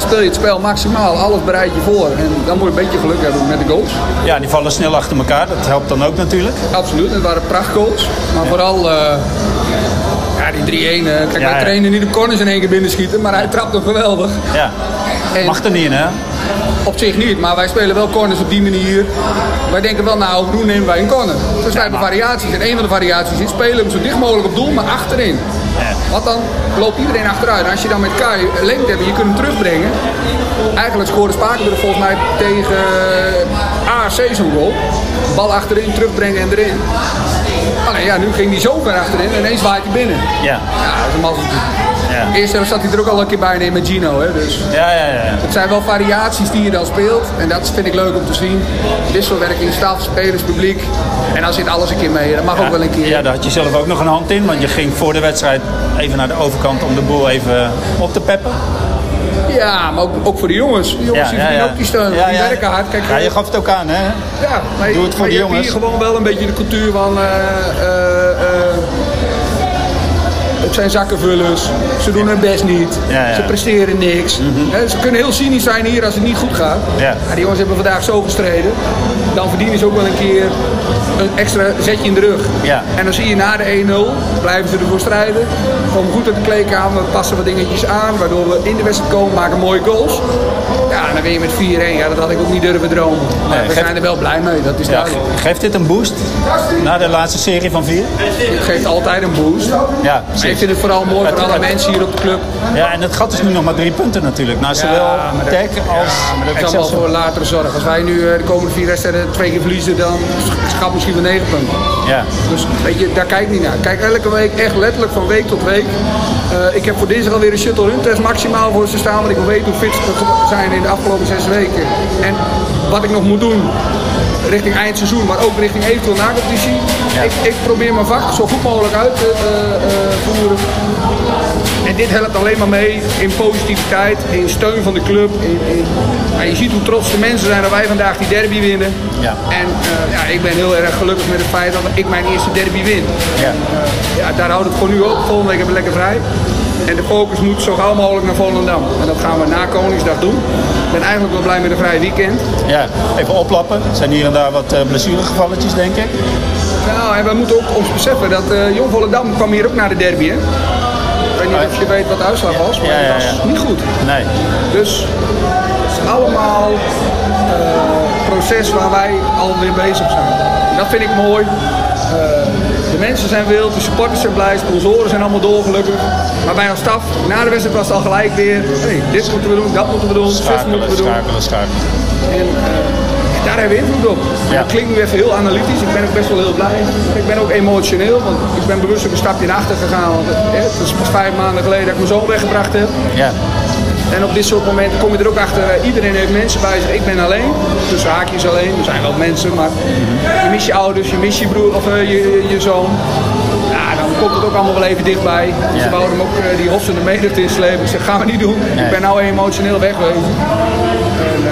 Speel je het spel maximaal, alles bereid je voor. En dan moet je een beetje geluk hebben met de goals. Ja, die vallen snel achter elkaar. Dat helpt dan ook natuurlijk. Absoluut, het waren prachtgoals. Maar vooral, eh, ja, die 3-1. eh, kijk, Ja, wij trainen niet op corners in één keer binnenschieten, maar hij trapt hem geweldig. Ja. En- Mag er niet in, hè? Op zich niet, maar wij spelen wel corners op die manier. Wij denken wel, nou, hoe nemen wij een corner? Dus wij hebben variaties. En een van de variaties is spelen hem zo dicht mogelijk op doel, maar achterin. Want dan loopt iedereen achteruit. En als je dan met Kai lengte hebt en je kunt hem terugbrengen. Eigenlijk scoorde Spakenburg volgens mij tegen ARC zo'n goal. Bal achterin, terugbrengen en erin. Alleen ja, nu ging hij zo ver achterin en ineens waait hij binnen. Ja. Ja, dat is een. Ja. Eerst zat hij er ook al een keer bij nemen met Gino. Hè, dus. Ja, ja, ja. Het zijn wel variaties die je dan speelt. En dat vind ik leuk om te zien. Wisselwerking, staf, spelers, publiek. En dan zit alles een keer mee. Dat mag ook wel een keer. Ja, daar had je zelf ook nog een hand in, want je ging voor de wedstrijd even naar de overkant om de boel even op te peppen. Ja, maar ook, ook voor de jongens. Die jongens die verdienen ook die steun. Ja, die ja. werken hard. Kijk, Ja, je gaf het ook aan, hè? ja, maar, Doe het voor maar de je hebt jongens. hier gewoon wel een beetje de cultuur van... eh, eh, eh, het zijn zakkenvullers. Ze doen hun best niet. Ja, ja. Ze presteren niks. Hè, ze kunnen heel cynisch zijn hier als het niet goed gaat. Ja. Maar die jongens hebben vandaag zo gestreden. Dan verdienen ze ook wel een keer een extra zetje in de rug. Ja. En dan zie je na de 1-0, blijven ze ervoor strijden. Komen goed uit de kleedkamer, passen wat dingetjes aan. Waardoor we in de wedstrijd komen, maken mooie goals. Ja, en dan ben je met 4-1. Ja, dat had ik ook niet durven dromen. Maar Nee, we geef- zijn er wel blij mee, dat is Ja, duidelijk. ge- geeft dit een boost na de laatste serie van vier? Het geeft altijd een boost. Ja, Maar ik precies. vind het vooral mooi voor alle het- mensen hier op de club. Ja, en het gat is nu nog maar drie punten natuurlijk. Naar zowel dat- Tech als Ja, maar dat is allemaal Excelsior. voor latere zorg. Als wij nu eh, de komende vier wedstrijden twee keer verliezen, dan gat misschien wel negen punten. Ja, Dus weet je, daar kijk ik niet naar. Kijk elke week echt letterlijk van week tot week. Eh, ik heb voor dinsdag alweer een shuttle run test maximaal voor ze staan. Want ik wil weten hoe fit ze zijn in de afgelopen zes weken. En wat ik nog moet doen richting eindseizoen, maar ook richting eventueel na-competitie. Ik, ik probeer mijn vak zo goed mogelijk uit te eh, eh, voeren. En dit helpt alleen maar mee in positiviteit, in steun van de club. In, in, maar je ziet hoe trots de mensen zijn dat wij vandaag die derby winnen. Ja. En eh, ja, ik ben heel erg gelukkig met het feit dat ik mijn eerste derby win. ja. Ja, daar houdt het voor nu op. Volgende week hebben we lekker vrij. En de focus moet zo gauw mogelijk naar Volendam. En dat gaan we na Koningsdag doen. Ik ben eigenlijk wel blij met een vrij weekend. ja. Even oplappen. Er zijn hier en daar wat eh, blessuregevalletjes, denk ik. Nou, en we moeten ook ons beseffen dat eh Jong Volendam kwam hier ook naar de derby. Hè? Ik weet niet of je weet wat de uitslag was, maar Ja, ja, het was ja. niet goed. Nee. Dus het is allemaal eh proces waar wij alweer bezig zijn. En dat vind ik mooi. De mensen zijn wild, de supporters zijn blij, sponsoren zijn allemaal dolgelukkig. Maar bij ons staf, na de wedstrijd was het al gelijk weer, hey, dit moeten we doen, dat moeten we doen, zus moeten we doen. schakelen, schakelen. En eh, daar hebben we invloed op. Ja. Dat klinkt nu even heel analytisch, ik ben ook best wel heel blij. Ik ben ook emotioneel, want ik ben bewust ook een stapje naar achter gegaan. Want eh, het is pas vijf maanden geleden dat ik mijn zoon weggebracht heb. Ja. En op dit soort momenten kom je er ook achter, eh, iedereen heeft mensen bij zich. Ik ben alleen, tussen haakjes alleen, er zijn wel mensen, maar je mist je ouders, je mist je broer of eh, je, je, je zoon. Ja, dan komt het ook allemaal wel even dichtbij. Ja. Ze wouden hem ook eh, die hossende menigte inslepen. Ik zeg, gaan we niet doen. Ik ben nou emotioneel wegwezen. En,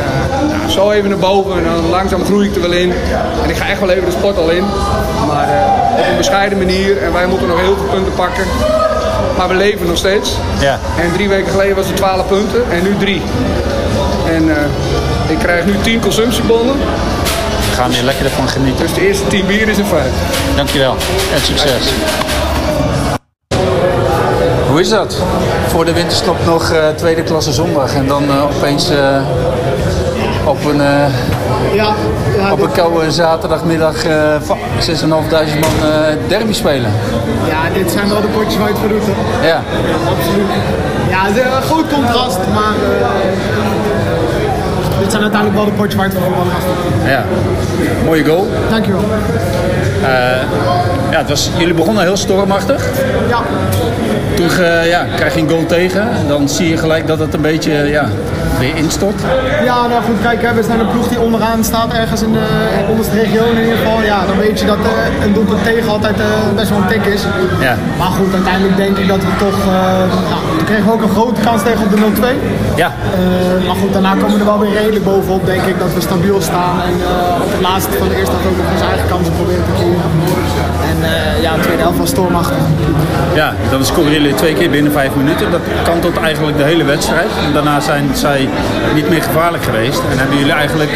nou, zo even naar boven en dan langzaam groei ik er wel in. En ik ga echt wel even de sport al in. Maar op een bescheiden manier en wij moeten nog heel veel punten pakken. Maar we leven nog steeds. Ja. En drie weken geleden was het 12 punten en nu drie. En eh, ik krijg nu 10 consumptiebonnen. We gaan hier lekker ervan genieten. Dus de eerste 10 bier is een feit. Dankjewel en succes. Hoe is dat? Voor de winterstop nog eh, tweede klasse zondag en dan eh, opeens eh, op een, eh, Ja, ja, op een koude zaterdagmiddag eh, va- 6.500 man eh, derby spelen. ja, dit zijn wel de potjes waar je het voor doet. hè. Ja, Absoluut. Ja, het is een groot contrast, maar eh, dit zijn uiteindelijk wel de potjes waar het voor ja. Mooie goal. Dankjewel. Ja, het was, jullie begonnen heel stormachtig. Ja, Toen eh, ja, krijg je een goal tegen. En dan zie je gelijk dat het een beetje ja, weer instort. ja nou goed, kijk, hè, we zijn een ploeg die onderaan staat, ergens in de onderste region in ieder geval. Ja, dan weet je dat eh, een doelpunt tegen altijd eh, best wel een tik is. Ja. Maar goed, uiteindelijk denk ik dat we toch, eh nou, toen kregen we ook een grote kans tegen op de 0-2. Ja, Eh, maar goed, daarna komen we er wel weer redelijk bovenop, denk ik, dat we stabiel staan. En eh, op het laatste van de eerste helft ook nog onze eigen kansen proberen te creëren. En eh, ja, de tweede helft was stormachtig. ja, dan scoren twee keer binnen vijf minuten. Dat kantelt eigenlijk de hele wedstrijd. En daarna zijn zij niet meer gevaarlijk geweest. En hebben jullie eigenlijk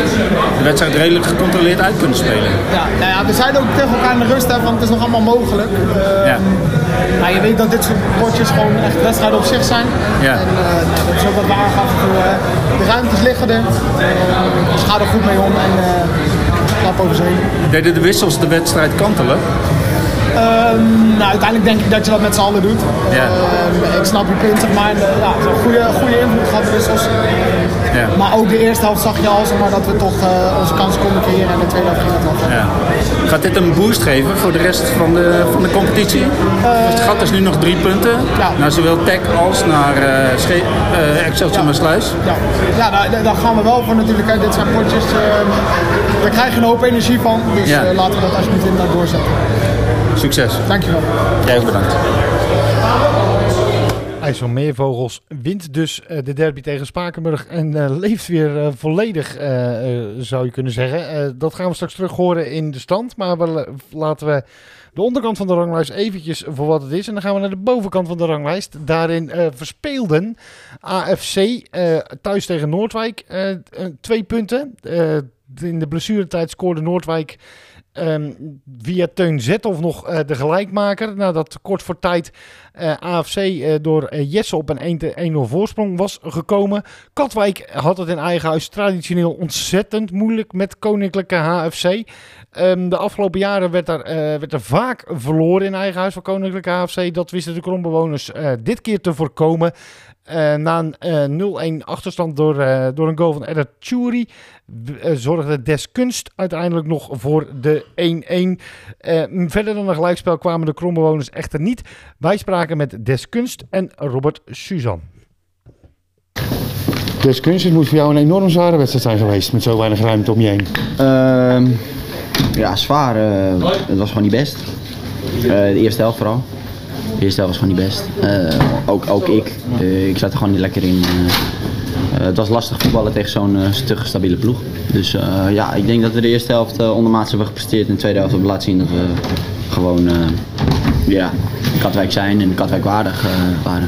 de wedstrijd redelijk gecontroleerd uit kunnen spelen. Ja, nou ja, we zeiden ook tegen elkaar in de rust, hè, van het is nog allemaal mogelijk. Eh, Ja. Maar je weet dat dit soort potjes gewoon echt wedstrijden op zich zijn. Ja. En eh, nou, dat is ook wat we aangaf. Uh, de ruimtes liggen er. Dus ga er goed mee om en uh, klap over zee. Deden de wissels de wedstrijd kantelen? Um, nou, uiteindelijk denk ik dat je dat met z'n allen doet. Ja. Uh, ik snap je punt, zeg maar. Uh, ja, een goede, goede invloed gehad de wissels. Ja. Maar ook de eerste helft zag je al zeg maar, dat we toch uh, onze kansen konden creëren. En de tweede helft ging het wel. Ja. Gaat dit een boost geven voor de rest van de, van de competitie? dus het gat is nu nog drie punten. Ja. Naar zowel Tech als naar uh, Excelsior ja. Sluis. Ja, ja daar, daar, gaan we wel voor natuurlijk. Dit zijn potjes, daar krijg je een hoop energie van. Dus laten we dat alsjeblieft inderdaad doorzetten. Succes. Dankjewel. Jij ook bedankt. IJsselmeervogels wint dus uh, de derby tegen Spakenburg en uh, leeft weer uh, volledig, zou je kunnen zeggen. dat gaan we straks terug horen in de stand, maar we, laten we de onderkant van de ranglijst eventjes voor wat het is. En dan gaan we naar de bovenkant van de ranglijst. Daarin verspeelden AFC thuis tegen Noordwijk twee punten. in de blessuretijd scoorde Noordwijk Um, via Teun Zethoff nog uh, de gelijkmaker. Nadat kort voor tijd uh, AFC uh, door Jesse op een 1-0 voorsprong was gekomen. Katwijk had het in eigen huis traditioneel ontzettend moeilijk met Koninklijke HFC. Um, de afgelopen jaren werd er, werd er, vaak verloren in eigen huis van Koninklijke HFC. Dat wisten de kronbewoners dit keer te voorkomen. Uh, na een 0-1 achterstand door, uh, door een goal van Edda Churi uh, zorgde Deskunst uiteindelijk nog voor de 1-1. verder dan een gelijkspel kwamen de krombewoners echter niet. Wij spraken met Deskunst en Robert Suzan. Deskunst, het moet voor jou een enorm zware wedstrijd zijn geweest met zo weinig ruimte om je heen. Uh, ja, zwaar. het was gewoon niet best. de eerste helft vooral. De eerste helft was gewoon niet best. Uh, ook, ook ik. Uh, ik zat er gewoon niet lekker in. Uh, het was lastig voetballen tegen zo'n stugge stabiele ploeg. Dus ja, ik denk dat we de eerste helft ondermaats hebben gepresteerd. En de tweede helft hebben laten zien dat we gewoon ja, Katwijk zijn en Katwijk waardig waren.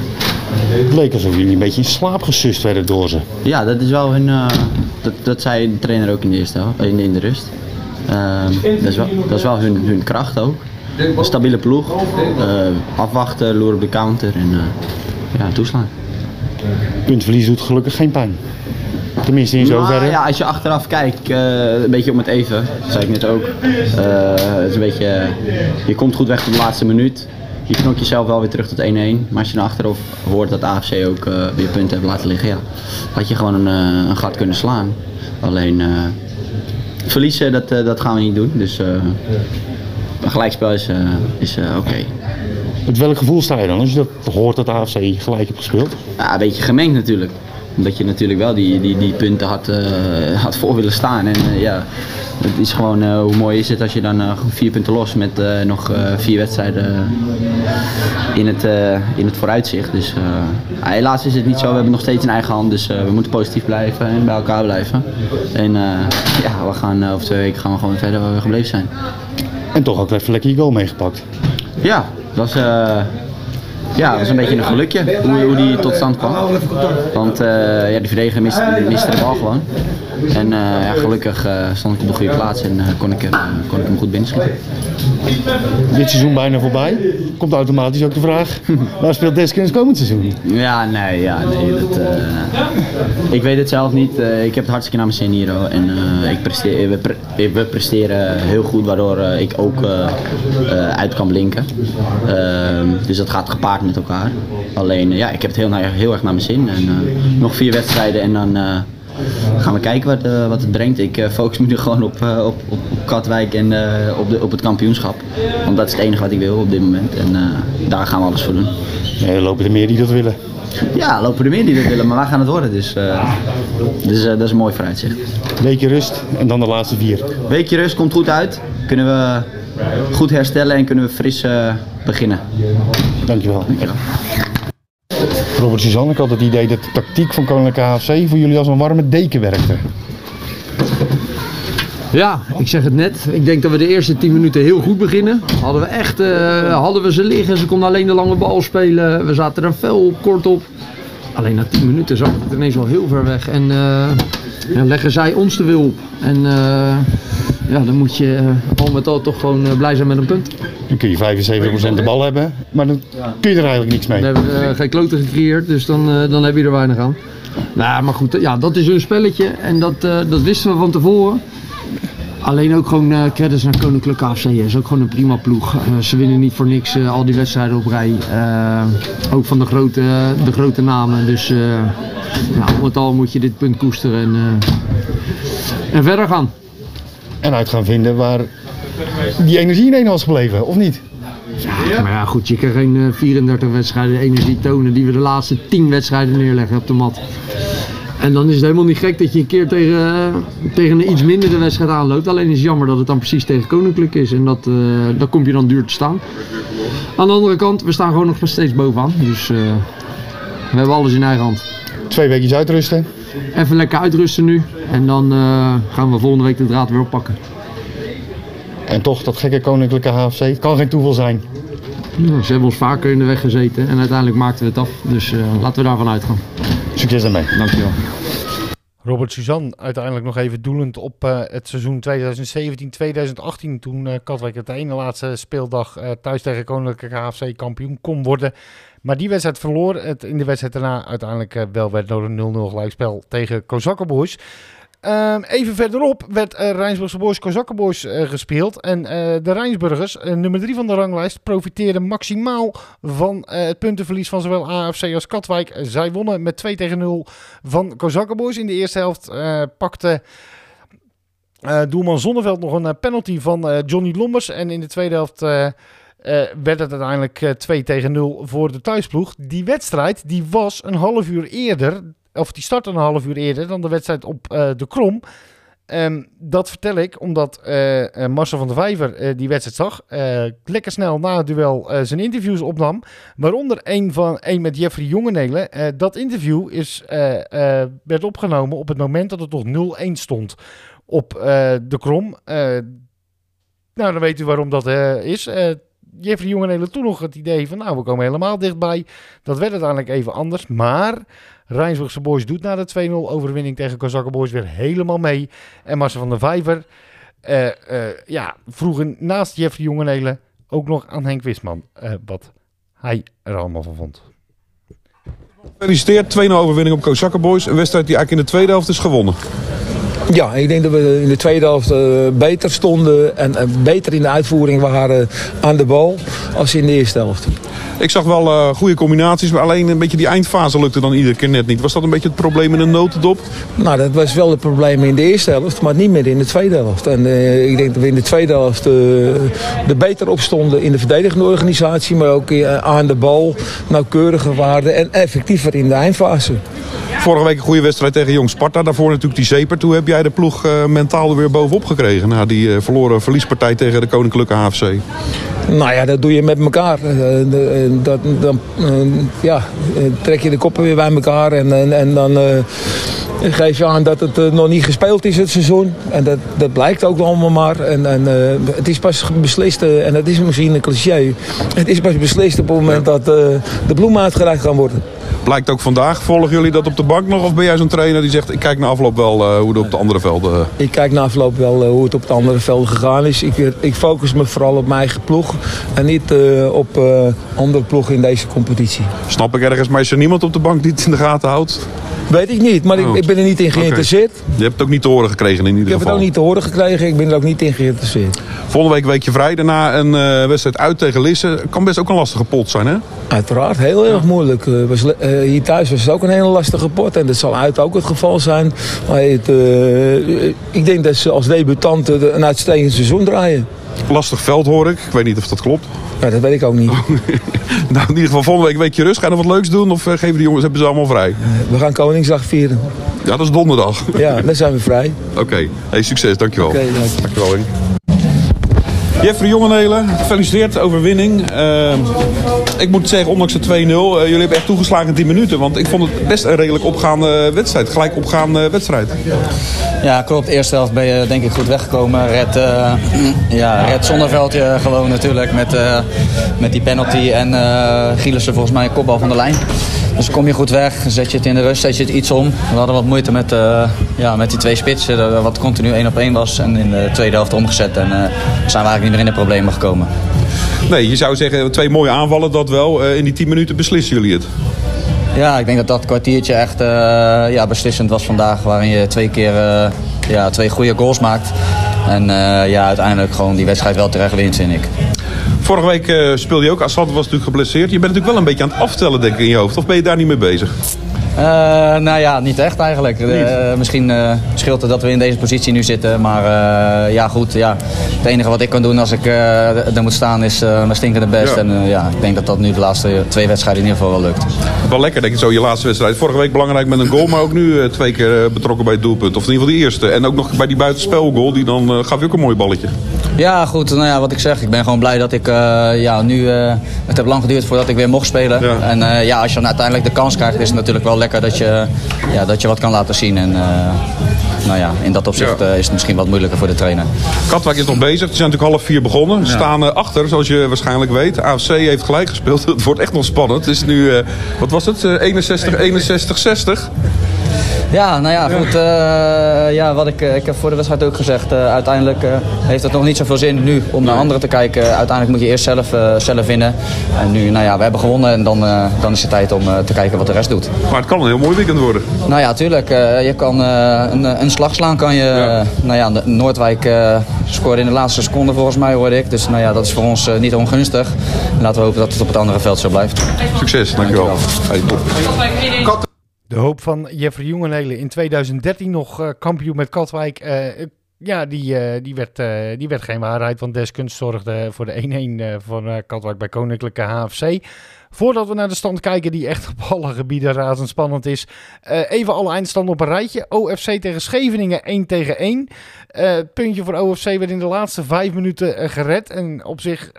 Het leek alsof jullie een beetje in slaap gesust werden door ze. Ja, dat is wel hun. dat, dat zei de trainer ook in de eerste helft, in, in de rust. dat, is wel, dat is wel hun, hun kracht ook. Een stabiele ploeg. Uh, afwachten, loeren op de counter en uh, ja, toeslaan. Puntverlies doet gelukkig geen pijn. Tenminste in zoverre. Nou, ja, als je achteraf kijkt, uh, een beetje om het even, dat zei ik net ook. het is een beetje, je komt goed weg tot de laatste minuut. Je knokt jezelf wel weer terug tot 1-1. Maar als je naar achteraf hoort dat AFC ook weer punten heeft laten liggen, ja, had je gewoon een, een gat kunnen slaan. Alleen verliezen, dat, dat gaan we niet doen. Dus een gelijkspel is, uh, is uh, oké. Okay. Met welk gevoel sta je dan als je dat hoort dat de AFC gelijk heeft gespeeld? Ja, een beetje gemengd natuurlijk. Omdat je natuurlijk wel die, die, die punten had, uh, had voor willen staan. En ja, het is gewoon, eh, hoe mooi is het als je dan eh, vier punten los met eh, nog eh, vier wedstrijden in het, eh, in het vooruitzicht. Dus eh, helaas is het niet zo, we hebben nog steeds in eigen hand, dus eh, we moeten positief blijven en bij elkaar blijven. En eh, ja, we gaan over twee weken gaan we gewoon verder waar we gebleven zijn. En toch ook even lekker je goal meegepakt. Ja, dat was, eh, ja, dat was een beetje een gelukje hoe, hoe die tot stand kwam. Want eh, ja, die verdediger miste, miste de bal gewoon. En eh, ja, gelukkig eh, stond ik op de goede plaats en eh, kon, ik, kon ik hem goed binnenschieten. Dit seizoen bijna voorbij. Komt automatisch ook de vraag, <laughs> waar speelt Deskins komend seizoen? Ja, nee, ja, nee dat, ik weet het zelf niet. Ik heb het hartstikke naar mijn zin hier hoor. En ik presteer, we, pre- we presteren heel goed, waardoor ik ook uit kan blinken. Ehm, dus dat gaat gepaard met elkaar. Alleen, ja, ik heb het heel, naar- heel erg naar mijn zin. En, nog vier wedstrijden en dan gaan we kijken wat, eh, wat het brengt. Ik eh, focus me nu gewoon op, eh, op, op, Katwijk en op, de, op het kampioenschap. Want dat is het enige wat ik wil op dit moment. En daar gaan we alles voor doen. Ja, er lopen er meer die dat willen. Ja, lopen er meer die dat willen, maar wij gaan het worden. Dus, dus dat is een mooi vooruitzicht. Weekje rust en dan de laatste vier. Weekje rust komt goed uit. Kunnen we goed herstellen en kunnen we fris eh, beginnen. Dankjewel. Robert Suzanne, ik had het idee dat de tactiek van Koninklijke HFC voor jullie als een warme deken werkte. Ja, ik zeg het net. Ik denk dat we de eerste 10 minuten heel goed beginnen. Hadden we echt, eh, hadden we ze liggen, ze konden alleen de lange bal spelen. We zaten er fel kort op. Alleen na 10 minuten zag het ineens wel heel ver weg. En ja, leggen zij ons de wil op. En eh, ja, dan moet je eh, al met al toch gewoon eh, blij zijn met een punt. Dan kun je 75% de bal hebben, maar dan kun je er eigenlijk niks mee. We hebben eh, geen kloten gecreëerd, dus dan, dan heb je er weinig aan. Nou, maar goed, ja, dat is hun spelletje en dat, dat wisten we van tevoren. Alleen ook gewoon eh credits naar Koninklijke AFC. is ook gewoon een prima ploeg. Ze winnen niet voor niks al die wedstrijden op rij. Ook van de grote, de grote namen. Dus ja, al met al moet je dit punt koesteren en, en verder gaan. En uit gaan vinden waar die energie in was gebleven, of niet? Ja, maar ja, goed, je kan geen eh, 34 wedstrijden energie tonen die we de laatste 10 wedstrijden neerleggen op de mat. En dan is het helemaal niet gek dat je een keer tegen, eh, tegen een iets mindere wedstrijd aanloopt. Alleen is het jammer dat het dan precies tegen Koninklijk is. En dat, eh daar kom je dan duur te staan. Aan de andere kant, we staan gewoon nog steeds bovenaan. Dus eh, we hebben alles in eigen hand. Twee weken uitrusten. Even lekker uitrusten nu. En dan eh, gaan we volgende week de draad weer oppakken. En toch, dat gekke Koninklijke HFC, het kan geen toeval zijn. Ja, ze hebben ons vaker in de weg gezeten. En uiteindelijk maakten we het af. Dus eh, laten we daarvan uitgaan. Succes daarmee. Dankjewel. Robert Suzan uiteindelijk nog even doelend op eh, het seizoen 2017-2018. Toen eh, Katwijk het ene laatste speeldag eh, thuis tegen Koninklijke HFC kampioen kon worden. Maar die wedstrijd verloor het in de wedstrijd daarna uiteindelijk wel werd door een 0-0 gelijkspel tegen Kozakkenboys. Ehm, even verderop werd uh, Rijnsburgse Boys Kozakkenboys eh, gespeeld. En eh, de Rijnsburgers, nummer 3 van de ranglijst, profiteerden maximaal van het puntenverlies van zowel AFC als Katwijk. Zij wonnen met 2 tegen 0 van Kozakkenboys. In de eerste helft pakte doelman Zonneveld nog een penalty van Johnny Lombers. En in de tweede helft werd het uiteindelijk eh, 2 tegen 0 voor de thuisploeg. Die wedstrijd die was een half uur eerder, of die startte een half uur eerder dan de wedstrijd op eh, de Krom. Ehm, dat vertel ik omdat eh, eh, Marcel van der Vijver die wedstrijd zag. lekker snel na het duel zijn interviews opnam. Waaronder een, van, een met Jeffrey Jongenelen. Dat interview is, werd opgenomen op het moment dat het nog 0-1 stond op de Krom. Nou, dan weet u waarom dat is. Jeffrey Jongenelen toen nog het idee van, nou, we komen helemaal dichtbij. Dat werd uiteindelijk even anders. Maar Rijnsburgse Boys doet na de 2-0 overwinning tegen Kozakken Boys weer helemaal mee. En Marcel van der Vijver eh, ja, vroegen naast Jeffrey Jongenelen ook nog aan Henk Wisman eh, wat hij er allemaal van vond. Gefeliciteerd, 2-0 overwinning op Kozakken Boys. Een wedstrijd die eigenlijk in de tweede helft is gewonnen. Ja, ik denk dat we in de tweede helft eh, beter stonden en eh, beter in de uitvoering waren aan de bal als in de eerste helft. Ik zag wel eh, goede combinaties, maar alleen een beetje die eindfase lukte dan iedere keer net niet. Was dat een beetje het probleem in een notendop? Nou, dat was wel het probleem in de eerste helft, maar niet meer in de tweede helft. En eh, ik denk dat we in de tweede helft eh, er beter op stonden in de verdedigende organisatie, maar ook eh, aan de bal nauwkeuriger waren en effectiever in de eindfase. Vorige week een goede wedstrijd tegen Jong Sparta. Daarvoor natuurlijk die zeper. Toen heb jij de ploeg eh, mentaal er weer bovenop gekregen. Na die eh, verloren verliespartij tegen de Koninklijke HFC. Nou ja, dat doe je met elkaar. Eh, dat, dan ja, trek je de koppen weer bij elkaar en, en, en dan geef je aan dat het nog niet gespeeld is het seizoen. En dat, dat blijkt ook allemaal maar. En, en het is pas beslist, en dat is misschien een cliché, het is pas beslist op het moment dat de bloemen uitgereikt gaan worden. Blijkt ook vandaag. Volgen jullie dat op de bank nog? Of ben jij zo'n trainer die zegt, ik kijk na afloop wel eh, hoe het op de andere velden... eh, Ik kijk na afloop wel eh, hoe het op de andere velden gegaan is. Ik, ik focus me vooral op mijn eigen ploeg en niet op andere ploegen in deze competitie. Snap ik ergens, maar is er niemand op de bank die het in de gaten houdt? Weet ik niet, maar Oh. ik, ik ben er niet in geïnteresseerd. Je hebt het ook niet te horen gekregen in ieder Ik heb het geval. ook niet te horen gekregen, ik ben er ook niet in geïnteresseerd. Volgende week weekje vrij. Daarna een eh, wedstrijd uit tegen Lisse. Kan best ook een lastige pot zijn, hè? Uiteraard, heel erg moeilijk. Eh, was, eh, hier thuis was het ook een hele lastige pot en dat zal uit ook het geval zijn. Maar het, ik denk dat ze als debutanten een uitstekend seizoen draaien. Lastig veld hoor ik. Ik weet niet of dat klopt. Ja, dat weet ik ook niet. <laughs> nou, in ieder geval volgende week weekje rust. Ga je nog wat leuks doen? Of eh, geven die jongens, hebben ze allemaal vrij? We gaan Koningsdag vieren. Ja, dat is donderdag. Ja, dan zijn we vrij. <laughs> Oké. Hey, succes. Dankjewel. Oké, dank. Dankjewel, Henk. Jeffrey Jongenelen, gefeliciteerd, overwinning. Eh, ik moet zeggen, ondanks de 2-0, eh, jullie hebben echt toegeslagen in 10 minuten. Want ik vond het best een redelijk opgaande wedstrijd. Gelijk opgaande wedstrijd. Ja, klopt. Eerste helft ben je denk ik goed weggekomen. Red, eh ja, Red Zonderveldje gewoon natuurlijk met, met die penalty. En Gielissen volgens mij een kopbal van de lijn. Dus kom je goed weg, zet je het in de rust, zet je het iets om. We hadden wat moeite met, eh, ja, met die twee spitsen, dat- wat continu één op één was. En in de tweede helft omgezet en eh, zijn we eigenlijk niet meer in de problemen gekomen. Nee, je zou zeggen, twee mooie aanvallen, dat wel. Eh, in die 10 minuten beslissen jullie het. Ja, ik denk dat dat kwartiertje echt eh, ja, beslissend was vandaag. Waarin je twee keer eh, ja, twee goede goals maakt. En eh, ja, uiteindelijk gewoon die wedstrijd wel terecht wint, vind ik. Vorige week eh, speelde je ook. Assad was natuurlijk geblesseerd. Je bent natuurlijk wel een beetje aan het aftellen, denk ik, in je hoofd. Of ben je daar niet mee bezig? Eh, nou ja, niet echt eigenlijk. Eh, misschien eh, scheelt het dat we in deze positie nu zitten. Maar ja, goed. Ja. Het enige wat ik kan doen als ik er moet staan is uh, mijn stinkende best. Ja. En ja, ik denk dat dat nu de laatste twee wedstrijden in ieder geval wel lukt. Wel lekker, denk ik, zo je laatste wedstrijd. Vorige week belangrijk met een goal, maar ook nu twee keer betrokken bij het doelpunt. Of in ieder geval die eerste. En ook nog bij die buitenspelgoal, die dan gaf je ook een mooi balletje. Ja, goed. Nou ja, wat ik zeg. Ik ben gewoon blij dat ik eh, ja, nu... eh, het heeft lang geduurd voordat ik weer mocht spelen. En eh, ja, als je dan uiteindelijk de kans krijgt, is het natuurlijk wel lekker dat je, ja, dat je wat kan laten zien. En nou ja, in dat opzicht is het misschien wat moeilijker voor de trainer. Katwijk is nog bezig. Ze zijn natuurlijk half vier begonnen. Ze staan achter, zoals je waarschijnlijk weet. AFC heeft gelijk gespeeld. <laughs> Het wordt echt nog spannend. Het is nu, wat was het? Eh, 61, 61, 60. Ja, nou ja, goed. eh, ja, wat ik, eh, ik heb voor de wedstrijd ook gezegd. eh, uiteindelijk eh, heeft het nog niet zoveel zin nu om naar anderen te kijken. Uiteindelijk moet je eerst zelf, eh, zelf winnen. En nu, nou ja, we hebben gewonnen. En dan, eh, dan is het tijd om eh, te kijken wat de rest doet. Maar het kan een heel mooi weekend worden. Nou ja, tuurlijk. eh, je kan eh, een, een slag slaan. Kan je, nou ja, de- Noordwijk eh, scoorde in de laatste seconde volgens mij, hoorde ik. Dus nou ja, dat is voor ons niet ongunstig. En laten we hopen dat het op het andere veld zo blijft. Succes, dankjewel. Hey, top. De hoop van Jeffrey Jongenelen in 2013 nog eh, kampioen met Katwijk. eh, ja, die, eh, die, werd, eh, die werd geen waarheid. Want Deskunst zorgde voor de 1-1 eh, van eh, Katwijk bij Koninklijke HFC. Voordat we naar de stand kijken, die echt op alle gebieden razendspannend is. eh, even alle eindstanden op een rijtje. OFC tegen Scheveningen 1 tegen 1. Eh, puntje voor OFC werd in de laatste vijf minuten eh, gered. En op zich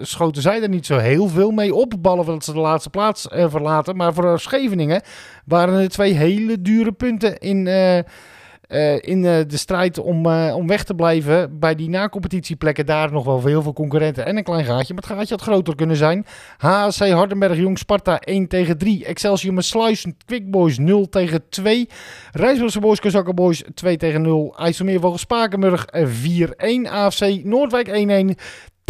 schoten zij er niet zo heel veel mee op. Behalve dat ze de laatste plaats verlaten. Maar voor Scheveningen waren er twee hele dure punten in, eh, in eh, de strijd om, eh, om weg te blijven. Bij die na-competitieplekken daar nog wel heel veel concurrenten en een klein gaatje. Maar het gaatje had groter kunnen zijn. HSC Hardenberg Jong Sparta 1 tegen 3. Excelsior met Sluis Quick Boys 0 tegen 2. Rijsbrugse Boys Kazakken Boys 2 tegen 0. IJsselmeer Vogel Spakenburg eh, 4-1. AFC Noordwijk 1-1.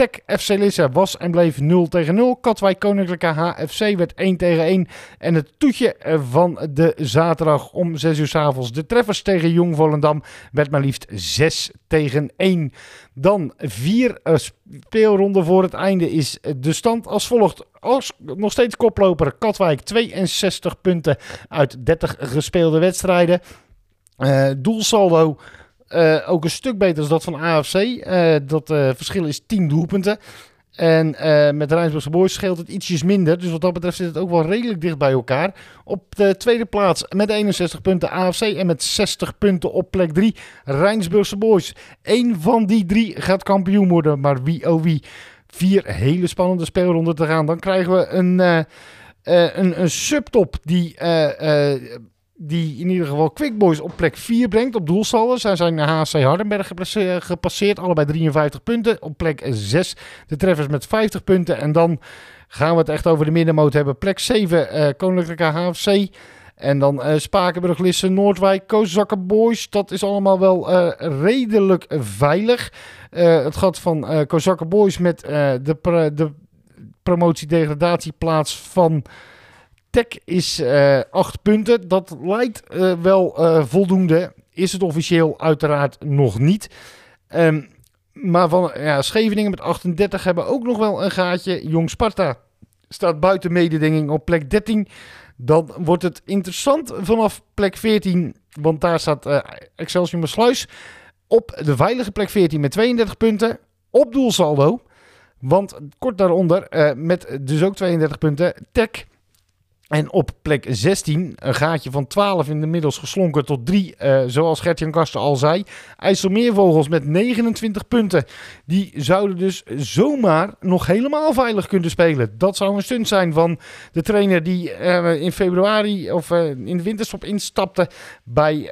Tech FC Lisse was en bleef 0 tegen 0. Katwijk Koninklijke HFC werd 1 tegen 1. En het toetje van de zaterdag om 6 uur s avonds. De treffers tegen Jong Volendam werd maar liefst 6 tegen 1. Dan vier eh, speelronden voor het einde is de stand als volgt. Als nog steeds koploper Katwijk 62 punten uit 30 gespeelde wedstrijden. Eh, doelsaldo eh, ook een stuk beter dan dat van AFC. Eh, dat eh, verschil is 10 doelpunten. En met Rijnsburgse Boys scheelt het ietsjes minder. Dus wat dat betreft zit het ook wel redelijk dicht bij elkaar. Op de tweede plaats met 61 punten AFC en met 60 punten op plek 3 Rijnsburgse Boys. Eén van die drie gaat kampioen worden, maar wie oh wie. Vier hele spannende speelronden te gaan. Dan krijgen we een, een, een subtop die die in ieder geval Quick Boys op plek 4 brengt op doelsaldo. Zij zijn HC Hardenberg gepasseerd, allebei 53 punten. Op plek 6 de treffers met 50 punten. En dan gaan we het echt over de middenmoot hebben. Plek 7 uh, Koninklijke HFC. En dan uh, Spakenburg, Lisse, Noordwijk, Kozakken Boys. Dat is allemaal wel redelijk veilig. Het gaat van uh, Boys met de, de promotie-degradatieplaats van Tech is uh, acht punten. Dat lijkt uh, wel uh, voldoende. Is het officieel uiteraard nog niet. Um, maar van ja, Scheveningen met 38 hebben ook nog wel een gaatje. Jong Sparta staat buiten mededinging op plek 13. Dan wordt het interessant vanaf plek 14. Want daar staat Excelsior Sluis op de veilige plek 14 met 32 punten. Op doelsaldo. Want kort daaronder met dus ook 32 punten. Tech en op plek 16, een gaatje van 12 inmiddels geslonken tot 3, uh, zoals Gertjan Kasten al zei. IJsselmeervogels met 29 punten. Die zouden dus zomaar nog helemaal veilig kunnen spelen. Dat zou een stunt zijn van de trainer die uh, in februari of uh, in de winterstop instapte bij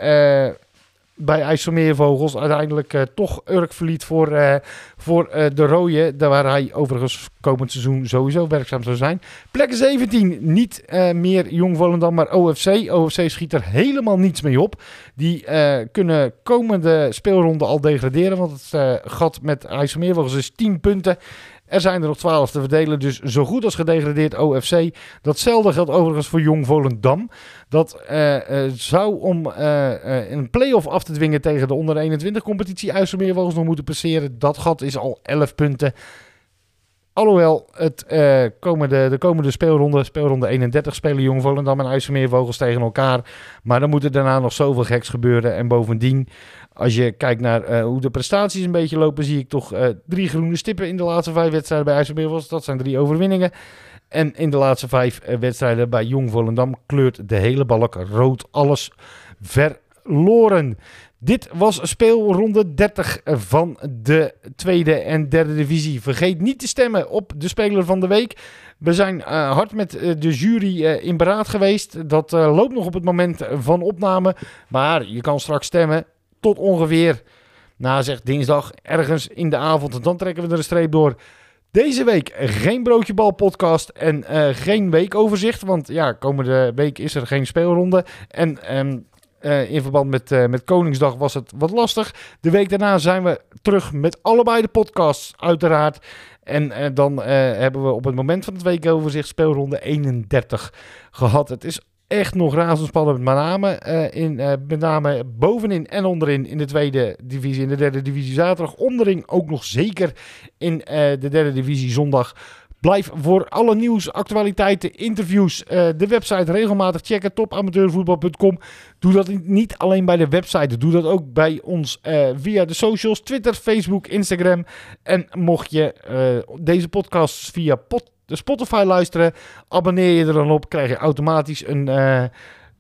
bij IJsselmeervogels uiteindelijk uh, toch Urk verliet voor, uh, voor uh, de rode. Waar hij overigens komend seizoen sowieso werkzaam zou zijn. Plek 17, niet meer Jong Volendam, maar OFC. OFC schiet er helemaal niets mee op. Die kunnen komende speelronde al degraderen. Want het gat met IJsselmeervogels is 10 punten. Er zijn er nog 12 te verdelen, dus zo goed als gedegradeerd OFC. Datzelfde geldt overigens voor Jong Volendam. Dat uh, uh, zou om uh, een play-off af te dwingen tegen de onder 21 competitie IJsselmeervogels nog moeten passeren. Dat gat is al 11 punten. Alhoewel, het, komende, de komende speelronde, speelronde 31, spelen Jong Volendam en IJsselmeervogels tegen elkaar. Maar dan moet er daarna nog zoveel geks gebeuren. En bovendien als je kijkt naar uh, hoe de prestaties een beetje lopen, zie ik toch uh, drie groene stippen in de laatste vijf wedstrijden bij IJsselmeervels. Dat zijn drie overwinningen. En in de laatste vijf uh, wedstrijden bij Jong Volendam kleurt de hele balk rood. Alles verloren. Dit was speelronde 30 van de tweede en derde divisie. Vergeet niet te stemmen op de speler van de week. We zijn hard met de jury in beraad geweest. Dat loopt nog op het moment van opname. Maar je kan straks stemmen tot ongeveer, na zeg dinsdag, ergens in de avond. En dan trekken we er een streep door. Deze week geen broodjebal podcast en uh, geen weekoverzicht. Want ja, komende week is er geen speelronde. En um, uh, in verband met, uh, met Koningsdag was het wat lastig. De week daarna zijn we terug met allebei de podcasts, uiteraard. En dan hebben we op het moment van het weekoverzicht speelronde 31 gehad. Het is echt nog razendspannend. Met name, uh, in, uh, met name bovenin en onderin in de tweede divisie. In de derde divisie zaterdag. Onderin ook nog zeker in uh, de derde divisie zondag. Blijf voor alle nieuws, actualiteiten, interviews, de website regelmatig checken. Topamateurvoetbal.com. Doe dat niet alleen bij de website. Doe dat ook bij ons via de socials. Twitter, Facebook, Instagram. En mocht je deze podcast via de Spotify luisteren. Abonneer je er dan op, krijg je automatisch een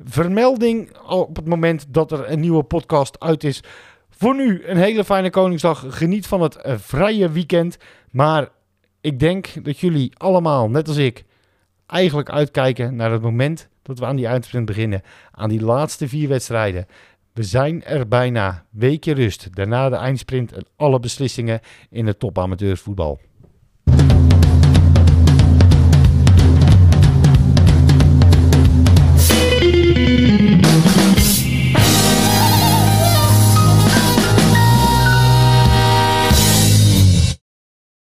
vermelding op het moment dat er een nieuwe podcast uit is. Voor nu een hele fijne Koningsdag. Geniet van het vrije weekend. Maar ik denk dat jullie allemaal, net als ik, eigenlijk uitkijken naar het moment dat we aan die eindsprint beginnen. Aan die laatste vier wedstrijden. We zijn er bijna. Weekje rust. Daarna de eindsprint en alle beslissingen in het topamateurvoetbal.